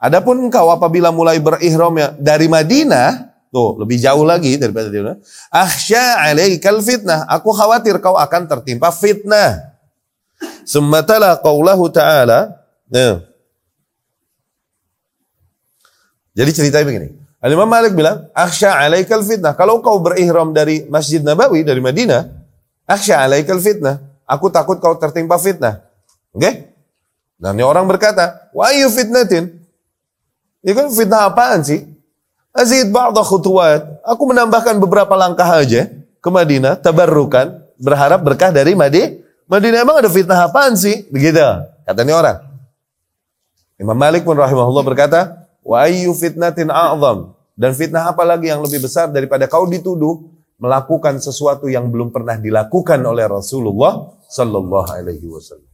adapun engkau apabila mulai berihramnya dari Madinah, tuh lebih jauh lagi daripada Madinah, akhsya alaikal fitnah, aku khawatir kau akan tertimpa fitnah. Summa tala qaulahu ta'ala, nah, jadi ceritanya begini. Al-Imam Malik bilang, "Akhsha alaikal fitnah." Kalau kau berihram dari Masjid Nabawi dari Madinah, "Akhsha alaikal fitnah." Aku takut kau tertimpa fitnah. Oke? Okay? Dan orang berkata, "Wa ayu fitnatin?" Ya kan fitnah apaan sih? Azid ba'da khutuwat. Aku menambahkan beberapa langkah aja ke Madinah, tabarrukan, berharap berkah dari Madinah. Madinah emang ada fitnah apaan sih? Begitu, katanya orang. Imam Malik pun rahimahullah berkata, Wa ayyu fitnatin a'zam. Dan fitnah apa lagi yang lebih besar daripada kau dituduh melakukan sesuatu yang belum pernah dilakukan oleh Rasulullah sallallahu alaihi wasallam.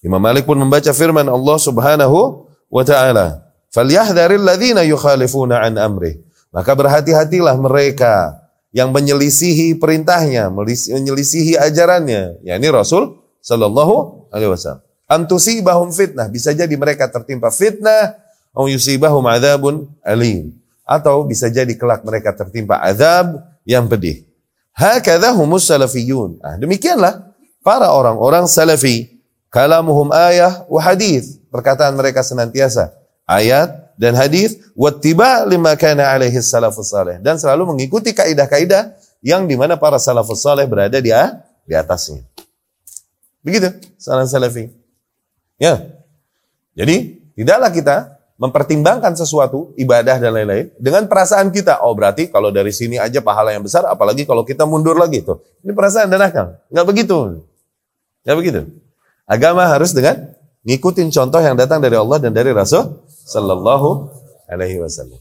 Imam Malik pun membaca firman Allah Subhanahu wa taala, "Falyahdharil ladzina yukhalifuna an amrih." Maka berhati-hatilah mereka yang menyelisihi perintahnya, menyelisihi ajarannya, yakni Rasul sallallahu alaihi wasallam. Antusibahum fitnah, bisa jadi mereka tertimpa fitnah yusibahum adzabun alim atau bisa jadi kelak mereka tertimpa azab yang pedih. Hakadha salafiyun. Ah, demikianlah para orang-orang salafi. Kalamuhum ayah wa hadis. Perkataan mereka senantiasa ayat dan hadis wattiba lima kana alaihi salafus salih dan selalu mengikuti kaidah-kaidah yang di mana para salafus saleh berada di di atasnya. Begitu, salam salafi. Ya. Jadi, tidaklah kita mempertimbangkan sesuatu, ibadah dan lain-lain, dengan perasaan kita, oh berarti kalau dari sini aja pahala yang besar, apalagi kalau kita mundur lagi tuh. Ini perasaan dan akal. Nggak begitu. Nggak begitu. Agama harus dengan ngikutin contoh yang datang dari Allah dan dari Rasul Sallallahu Alaihi Wasallam.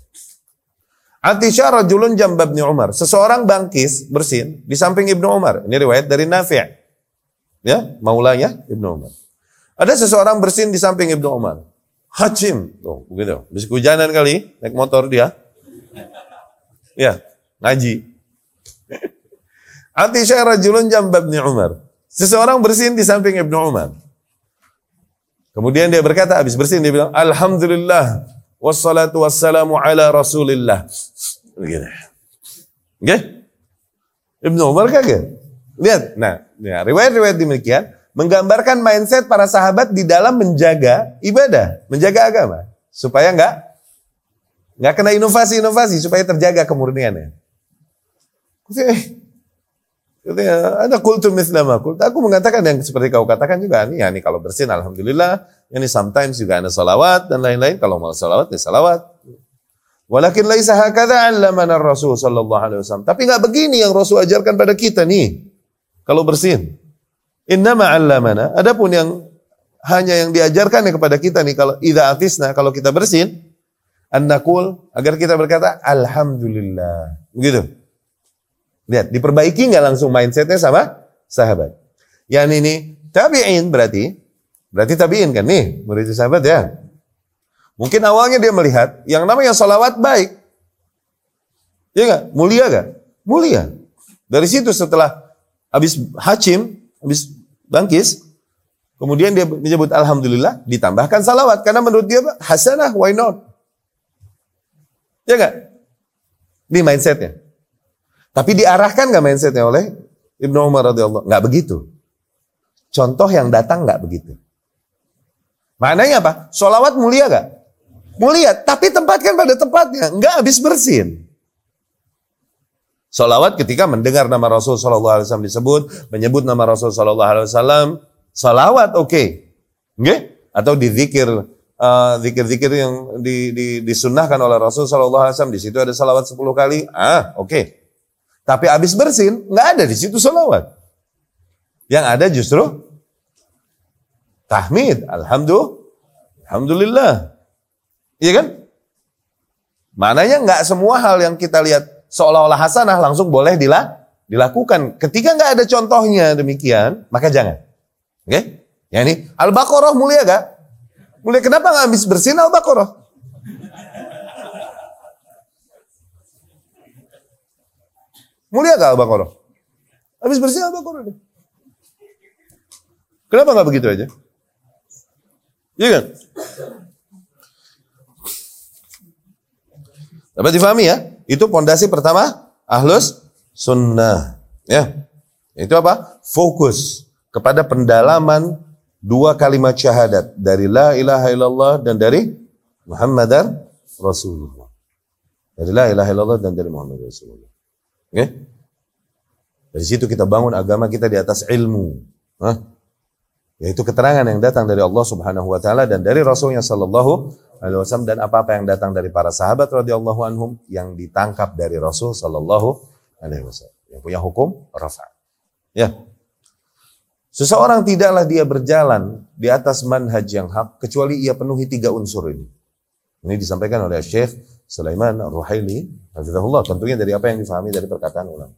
Atisha rajulun jambab Umar. Seseorang bangkis bersin di samping Ibnu Umar. Ini riwayat dari Nafi'. Ya, maulanya Ibnu Umar. Ada seseorang bersin di samping Ibnu Umar. Hajim. Tuh, begitu. Bisa hujanan kali, naik motor dia. Ya, ngaji. Ati rajulun jambab Ibnu Umar. Seseorang bersin di samping Ibnu Umar. Kemudian dia berkata, habis bersin dia bilang, Alhamdulillah, wassalatu wassalamu ala rasulillah. Begitu. Oke? Okay? Ibnu Umar kaget. Lihat, nah, ya, riwayat-riwayat demikian, menggambarkan mindset para sahabat di dalam menjaga ibadah, menjaga agama, supaya enggak nggak kena inovasi-inovasi, supaya terjaga kemurniannya. Ada kultum mislama kult. Aku mengatakan yang seperti kau katakan juga nih, ya nih kalau bersin alhamdulillah. Ini sometimes juga ada salawat dan lain-lain. Kalau mau salawat ya salawat. Walakin laisa hakadha 'allamana Rasul sallallahu alaihi wasallam. Tapi enggak begini yang Rasul ajarkan pada kita nih. Kalau bersin. Innama 'allamana. Adapun yang hanya yang diajarkan kepada kita nih kalau idza atisna kalau kita bersin annakul agar kita berkata alhamdulillah. Begitu. Lihat, diperbaiki nggak langsung mindsetnya sama sahabat. Yang ini tabi'in berarti, berarti tabi'in kan nih, murid sahabat ya. Mungkin awalnya dia melihat yang namanya salawat baik. Ya enggak? Mulia gak? Mulia. Dari situ setelah habis hacim, habis bangkis, kemudian dia menyebut alhamdulillah, ditambahkan salawat karena menurut dia hasanah, why not? Ya enggak? Ini mindsetnya. Tapi diarahkan nggak mindsetnya oleh Ibnu Umar radhiyallahu nggak begitu. Contoh yang datang nggak begitu. Maknanya apa? Solawat mulia gak? Mulia, tapi tempatkan pada tempatnya, nggak habis bersin. Solawat ketika mendengar nama Rasul Shallallahu Alaihi Wasallam disebut, menyebut nama Rasul Shallallahu Alaihi Wasallam, solawat oke, okay. okay? Atau dizikir uh, zikir-zikir yang di, di, disunahkan oleh Rasul Shallallahu Alaihi Wasallam di situ ada salawat 10 kali, ah oke. Okay. Tapi habis bersin nggak ada di situ salawat. Yang ada justru tahmid, alhamdulillah, alhamdulillah, iya kan? Mananya nggak semua hal yang kita lihat seolah-olah hasanah langsung boleh dilakukan. Ketika nggak ada contohnya demikian, maka jangan. Oke? Okay? Ya ini Al-Baqarah mulia gak? Mulia kenapa nggak habis bersin Al-Baqarah? Mulia gak Al-Baqarah? Habis bersin Al-Baqarah deh. Kenapa nggak begitu aja? Iya kan? Dapat difahami ya? Itu pondasi pertama ahlus sunnah. Ya. Itu apa? Fokus kepada pendalaman dua kalimat syahadat dari la ilaha illallah dan dari Muhammadar Rasulullah. Dari la ilaha illallah dan dari Muhammad Rasulullah. Oke? Dari situ kita bangun agama kita di atas ilmu. Hah? Yaitu keterangan yang datang dari Allah Subhanahu wa taala dan dari Rasulnya sallallahu alaihi wasallam dan apa-apa yang datang dari para sahabat radhiyallahu anhum yang ditangkap dari Rasul sallallahu alaihi wasallam. Yang punya hukum rafa. Ya. Seseorang tidaklah dia berjalan di atas manhaj yang hak kecuali ia penuhi tiga unsur ini. Ini disampaikan oleh Syekh Sulaiman Ar-Ruhaili, Hafizahullah, tentunya dari apa yang difahami dari perkataan ulama.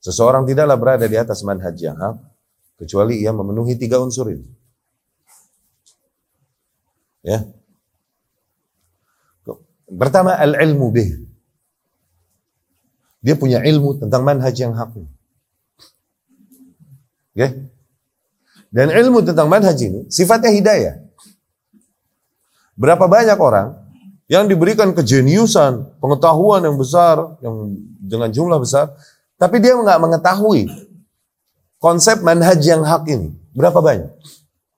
Seseorang tidaklah berada di atas manhaj yang hak kecuali ia memenuhi tiga unsur ini. Ya. Pertama al-ilmu bih. Dia punya ilmu tentang manhaj yang hak. Oke? Dan ilmu tentang manhaj ini sifatnya hidayah. Berapa banyak orang yang diberikan kejeniusan, pengetahuan yang besar, yang dengan jumlah besar, tapi dia nggak mengetahui konsep manhaj yang hak ini. Berapa banyak?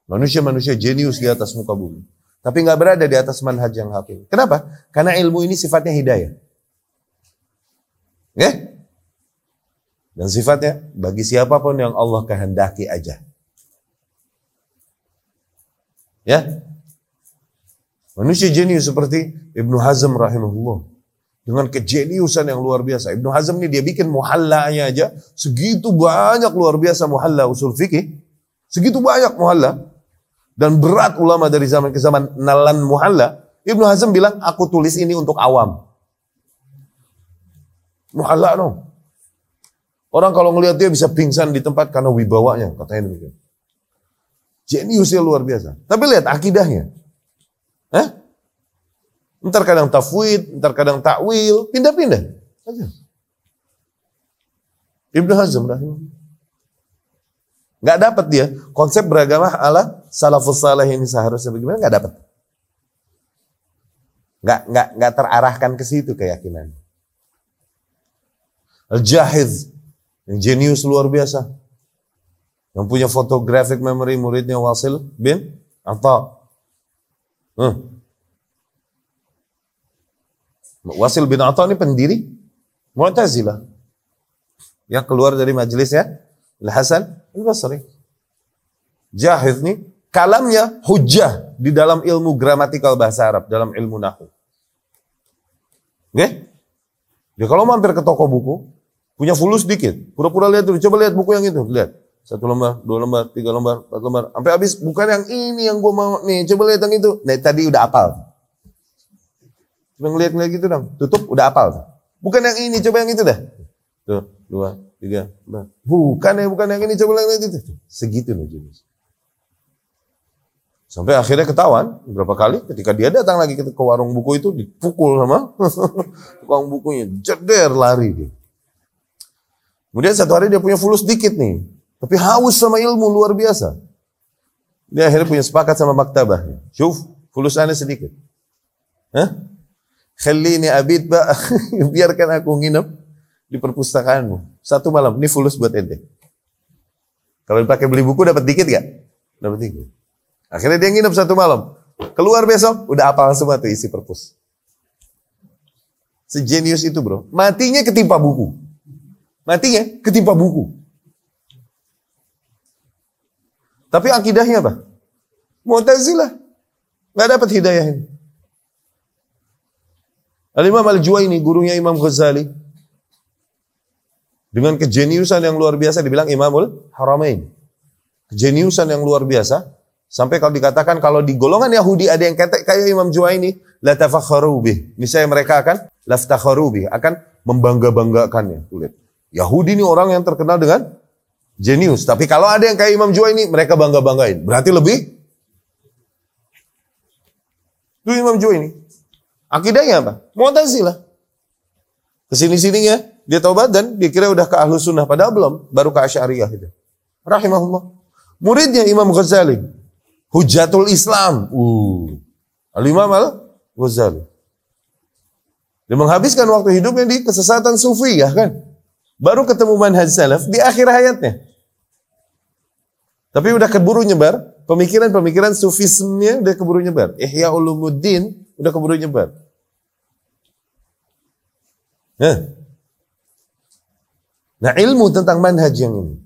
Manusia-manusia jenius di atas muka bumi. Tapi nggak berada di atas manhaj yang hak ini. Kenapa? Karena ilmu ini sifatnya hidayah. Ya? Dan sifatnya bagi siapa pun yang Allah kehendaki aja. Ya? Manusia jenius seperti Ibnu Hazm rahimahullah dengan kejeniusan yang luar biasa. Ibnu Hazm ini dia bikin muhallanya aja segitu banyak luar biasa muhalla usul fikih. Segitu banyak muhalla dan berat ulama dari zaman ke zaman nalan muhalla. Ibnu Hazm bilang aku tulis ini untuk awam. Muhalla no. Orang kalau ngelihat dia bisa pingsan di tempat karena wibawanya, katanya demikian. Jeniusnya luar biasa. Tapi lihat akidahnya. Hah? Ntar kadang tafwid, ntar kadang takwil, pindah-pindah. Ibnu Hazm Nggak dapat dia konsep beragama ala salafus saleh ini seharusnya bagaimana nggak dapat. Nggak nggak nggak terarahkan ke situ keyakinan. Al-Jahiz yang jenius luar biasa. Yang punya photographic memory muridnya Wasil bin Atta. Hmm. Wasil bin Atta ini pendiri Mu'tazilah. Yang keluar dari majelisnya Al-Hasan Al-Basri. Jahid nih kalamnya hujah di dalam ilmu gramatikal bahasa Arab, dalam ilmu nahu. Oke? Okay? Dia kalau mampir ke toko buku, punya fulus sedikit, pura-pura lihat dulu, coba lihat buku yang itu, lihat. Satu lembar, dua lembar, tiga lembar, empat lembar. Sampai habis, bukan yang ini yang gue mau, nih coba lihat yang itu. Nah tadi udah apal. Cuma ngeliat-ngeliat gitu dong. Tutup udah apal. Bukan yang ini, coba yang itu dah. Tuh, dua, tiga, empat. Bukan ya, bukan yang ini, coba lagi itu. Segitu nih jenis. Sampai akhirnya ketahuan beberapa kali ketika dia datang lagi ke, warung buku itu dipukul sama tukang bukunya, jeder lari dia. Kemudian satu hari dia punya fulus dikit nih, tapi haus sama ilmu luar biasa. Dia akhirnya punya sepakat sama maktabah. Syuf, fulus aneh sedikit. Hah? Khalini abid ba, biarkan aku nginep di perpustakaanmu. Satu malam, ini fulus buat ente. Kalau dipakai beli buku dapat dikit gak? Dapat dikit. Akhirnya dia nginep satu malam. Keluar besok, udah apal semua tuh isi perpus. Sejenius itu bro. Matinya ketimpa buku. Matinya ketimpa buku. Tapi akidahnya apa? Mu'tazilah. Gak dapat hidayah ini. Al-Imam Al-Juwaini, gurunya Imam Ghazali. Dengan kejeniusan yang luar biasa dibilang Imamul Haramain. Kejeniusan yang luar biasa. Sampai kalau dikatakan kalau di golongan Yahudi ada yang kayak, kayak Imam Juwaini, la tafakharu bih. Misalnya mereka akan laftakharu bih, akan membangga-banggakannya. Lihat. Yahudi ini orang yang terkenal dengan jenius. Tapi kalau ada yang kayak Imam Juwaini, mereka bangga-banggain. Berarti lebih itu Imam Juwaini. Akidahnya apa? Mu'tazilah. Ke sini-sininya dia taubat dan dikira udah ke ahlu sunnah. Padahal belum, baru ke asyariyah itu. Rahimahullah. Muridnya Imam Ghazali. Hujatul Islam. Uh. Al-Imam Al-Ghazali. Dia menghabiskan waktu hidupnya di kesesatan sufi ya kan. Baru ketemu manhaj salaf di akhir hayatnya. Tapi udah keburu nyebar, pemikiran-pemikiran sufismenya udah keburu nyebar. Ihya Ulumuddin udah keburu nyebar. Nah, nah ilmu tentang manhaj yang ini.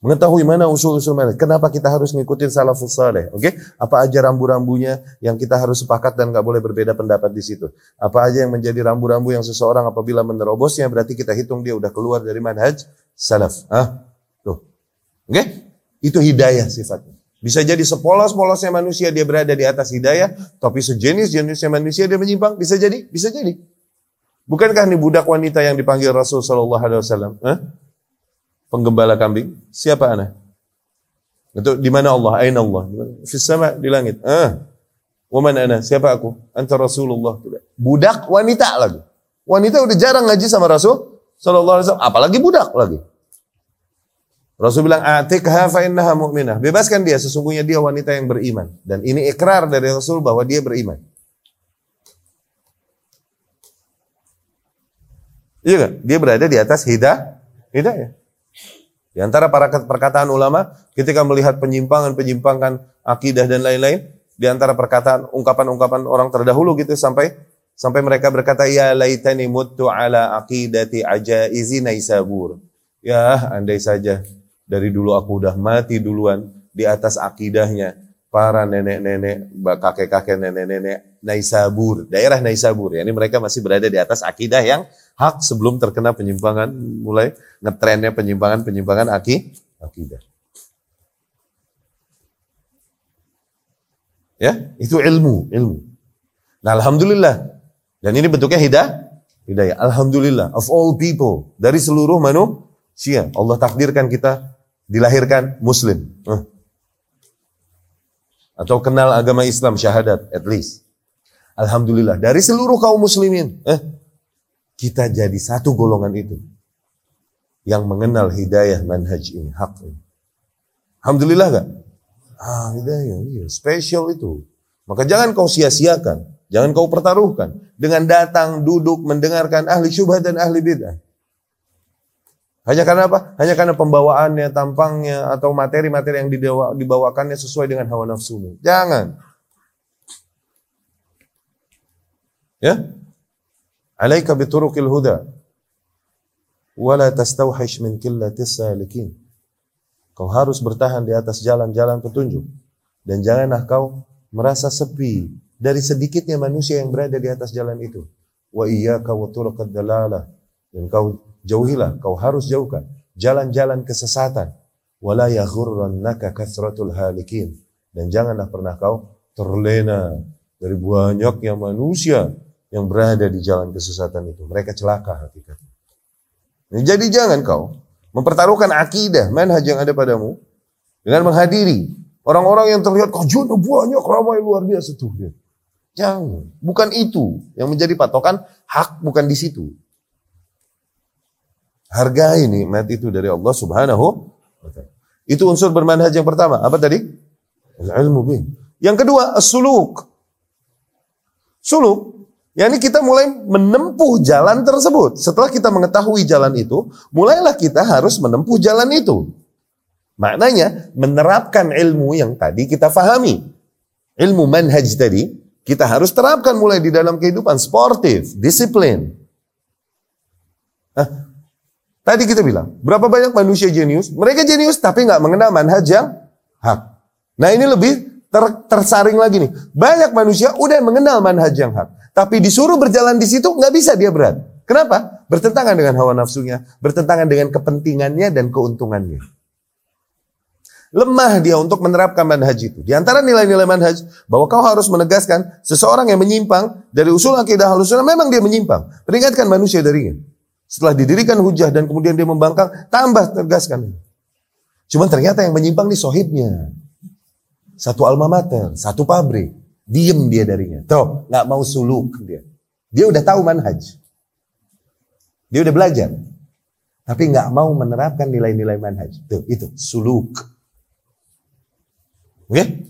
Mengetahui mana usul-usul mana. Kenapa kita harus ngikutin salafus saleh? Oke? Okay? Apa aja rambu-rambunya yang kita harus sepakat dan nggak boleh berbeda pendapat di situ. Apa aja yang menjadi rambu-rambu yang seseorang apabila menerobosnya berarti kita hitung dia udah keluar dari manhaj salaf. Ah, tuh. Oke? Okay? Itu hidayah sifatnya. Bisa jadi sepolos-polosnya manusia dia berada di atas hidayah, tapi sejenis-jenisnya manusia dia menyimpang. Bisa jadi, bisa jadi. Bukankah ini budak wanita yang dipanggil Rasul Shallallahu Alaihi Wasallam? penggembala kambing? Siapa ana? Itu di mana Allah? Aina Allah? Di sama di langit. Ah. Waman ana? Siapa aku? Anta Rasulullah. Budak wanita lagi. Wanita udah jarang ngaji sama Rasul sallallahu alaihi wasallam, apalagi budak lagi. Rasul bilang, "Atikha fa innaha mu'minah." Bebaskan dia, sesungguhnya dia wanita yang beriman. Dan ini ikrar dari Rasul bahwa dia beriman. Iya gak? Dia berada di atas hidayah. Hidayah. Di antara para perkataan ulama ketika melihat penyimpangan-penyimpangan akidah dan lain-lain, di antara perkataan ungkapan-ungkapan orang terdahulu gitu sampai sampai mereka berkata ya laitani mutu ala aqidati ajaizi naisabur. Ya, andai saja dari dulu aku udah mati duluan di atas akidahnya para nenek-nenek, kakek-kakek, nenek-nenek Naisabur, daerah Naisabur. Ya, ini mereka masih berada di atas akidah yang hak sebelum terkena penyimpangan, mulai ngetrennya penyimpangan-penyimpangan aki, akidah. Ya, itu ilmu, ilmu. Nah, alhamdulillah. Dan ini bentuknya hidayah, hidayah. Alhamdulillah of all people dari seluruh manusia Allah takdirkan kita dilahirkan muslim. Uh atau kenal agama Islam syahadat at least. Alhamdulillah dari seluruh kaum muslimin eh kita jadi satu golongan itu yang mengenal hidayah manhaj ini hak ini. Alhamdulillah gak? Ah hidayah iya spesial itu. Maka jangan kau sia-siakan, jangan kau pertaruhkan dengan datang duduk mendengarkan ahli syubhat dan ahli bid'ah. Hanya karena apa? Hanya karena pembawaannya, tampangnya, atau materi-materi yang dibawa, dibawakannya sesuai dengan hawa nafsumu. Jangan. Ya? Alaika biturukil huda. Wala tastawhish min killatis salikin. Kau harus bertahan di atas jalan-jalan petunjuk. Dan janganlah kau merasa sepi dari sedikitnya manusia yang berada di atas jalan itu. Wa iyyaka wa turqad dalalah. Dan kau jauhilah, kau harus jauhkan jalan-jalan kesesatan. Wala yaghurrannaka kasratul halikin. Dan janganlah pernah kau terlena dari banyaknya manusia yang berada di jalan kesesatan itu. Mereka celaka hakikatnya. Jadi jangan kau mempertaruhkan akidah, manhaj yang ada padamu dengan menghadiri orang-orang yang terlihat kajian banyak ramai luar biasa tuh dia. Jangan, bukan itu yang menjadi patokan hak bukan di situ. Hargai nikmat itu dari Allah Subhanahu wa taala. Itu unsur bermanhaj yang pertama. Apa tadi? Ilmu bih. Yang kedua, suluk. Suluk yakni kita mulai menempuh jalan tersebut. Setelah kita mengetahui jalan itu, mulailah kita harus menempuh jalan itu. Maknanya menerapkan ilmu yang tadi kita fahami. Ilmu manhaj tadi kita harus terapkan mulai di dalam kehidupan sportif, disiplin. Nah, tadi kita bilang, berapa banyak manusia jenius? Mereka jenius tapi nggak mengenal manhaj yang hak. Nah ini lebih ter, tersaring lagi nih. Banyak manusia udah mengenal manhaj yang hak. Tapi disuruh berjalan di situ nggak bisa dia berat. Kenapa? Bertentangan dengan hawa nafsunya, bertentangan dengan kepentingannya dan keuntungannya. Lemah dia untuk menerapkan manhaj itu. Di antara nilai-nilai manhaj, bahwa kau harus menegaskan seseorang yang menyimpang dari usul akidah halusnya memang dia menyimpang. Peringatkan manusia darinya. Setelah didirikan hujah dan kemudian dia membangkang, tambah tegaskan. Cuman ternyata yang menyimpang nih sohibnya. Satu alma mater, satu pabrik. Diem dia darinya. Tuh, nggak mau suluk dia. Dia udah tahu manhaj. Dia udah belajar. Tapi nggak mau menerapkan nilai-nilai manhaj. Tuh, itu suluk. Oke?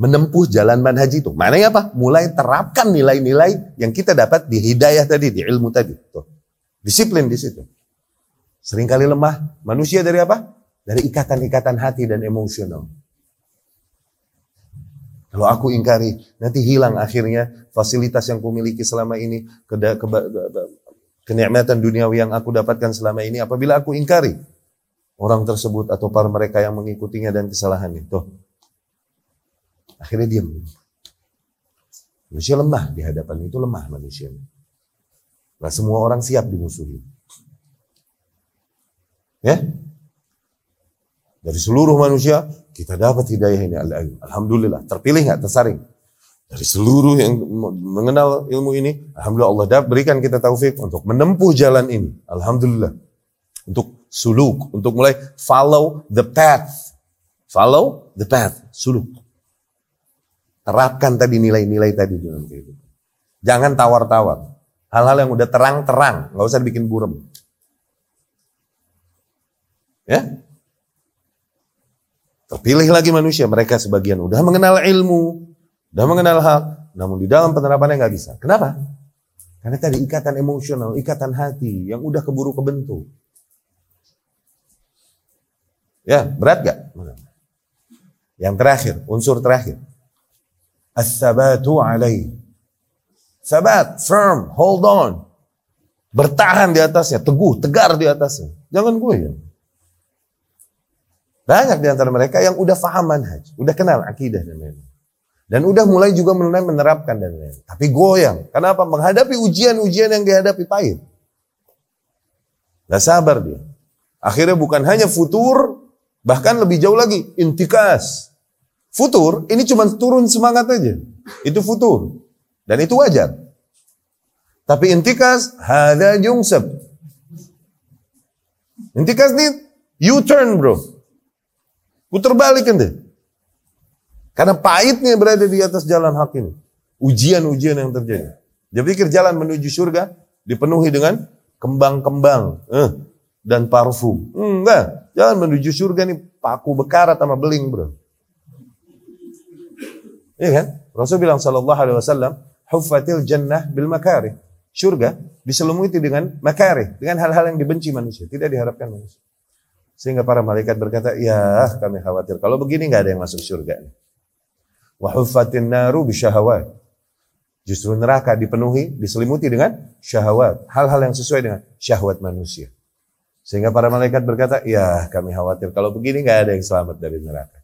Menempuh jalan manhaj itu. Maknanya apa? Mulai terapkan nilai-nilai yang kita dapat di hidayah tadi, di ilmu tadi. Tuh. Disiplin di situ. Seringkali lemah. Manusia dari apa? Dari ikatan-ikatan hati dan emosional. Kalau aku ingkari, nanti hilang akhirnya fasilitas yang kumiliki selama ini, ke, ke, kenikmatan duniawi yang aku dapatkan selama ini apabila aku ingkari orang tersebut atau para mereka yang mengikutinya dan kesalahannya. Tuh, Akhirnya diam. Manusia lemah di hadapan itu lemah manusia. Nah semua orang siap dimusuhi. Ya? Dari seluruh manusia kita dapat hidayah ini. Alhamdulillah. Terpilih nggak? Tersaring. Dari seluruh yang mengenal ilmu ini, Alhamdulillah Allah dapat berikan kita taufik untuk menempuh jalan ini. Alhamdulillah. Untuk suluk, untuk mulai follow the path. Follow the path, suluk. Terapkan tadi nilai-nilai tadi dalam kehidupan. Jangan tawar-tawar. Hal-hal yang udah terang-terang, nggak usah bikin burem. Ya, Terpilih lagi manusia, mereka sebagian udah mengenal ilmu, udah mengenal hak, namun di dalam penerapannya nggak bisa. Kenapa? Karena tadi ikatan emosional, ikatan hati yang udah keburu kebentuk. Ya, berat gak? Yang terakhir, unsur terakhir. As-sabatu alaih. Sabat, firm, hold on. Bertahan di atasnya, teguh, tegar di atasnya. Jangan gue ya. Banyak di antara mereka yang udah faham manhaj, udah kenal akidah dan lain-lain. Dan udah mulai juga mulai menerapkan dan lain-lain. Tapi goyang. Kenapa? Menghadapi ujian-ujian yang dihadapi pahit. Gak sabar dia. Akhirnya bukan hanya futur, bahkan lebih jauh lagi, intikas. Futur ini cuma turun semangat aja. Itu futur. Dan itu wajar. Tapi intikas hada jungsab. Intikas ini U-turn bro. Putar balik ente. Karena pahitnya berada di atas jalan hak ini. Ujian-ujian yang terjadi. Dia pikir jalan menuju surga dipenuhi dengan kembang-kembang eh, dan parfum. Enggak. Jalan menuju surga ini paku bekarat sama beling bro. Iya kan? Rasul bilang sallallahu alaihi wasallam, "Huffatil jannah bil makarih." Surga diselimuti dengan makarih, dengan hal-hal yang dibenci manusia, tidak diharapkan manusia. Sehingga para malaikat berkata, "Ya, kami khawatir kalau begini nggak ada yang masuk surga." Wa huffatin naru bisyahawat. Justru neraka dipenuhi, diselimuti dengan syahwat, hal-hal yang sesuai dengan syahwat manusia. Sehingga para malaikat berkata, "Ya, kami khawatir kalau begini nggak ada yang selamat dari neraka."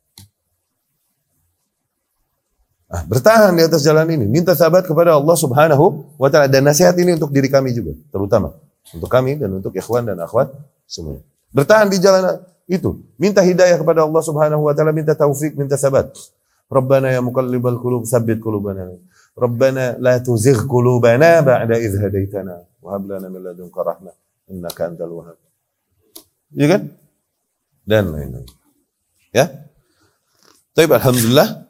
Ah, bertahan di atas jalan ini, minta sahabat kepada Allah Subhanahu wa taala dan nasihat ini untuk diri kami juga, terutama untuk kami dan untuk ikhwan dan akhwat semua. Bertahan di jalan itu, minta hidayah kepada Allah Subhanahu wa taala, minta taufik, minta sabat. Rabbana ya muqallibal qulub, tsabbit qulubana. Rabbana la tuzigh qulubana ba'da idh hadaitana wa hab lana min ladunka rahmah innaka antal wahhab. ya kan? Dan lain-lain. Ya. Tapi alhamdulillah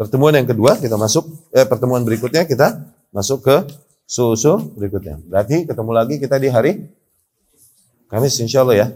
pertemuan yang kedua kita masuk eh pertemuan berikutnya kita masuk ke susu berikutnya. Berarti ketemu lagi kita di hari Kamis insya Allah ya.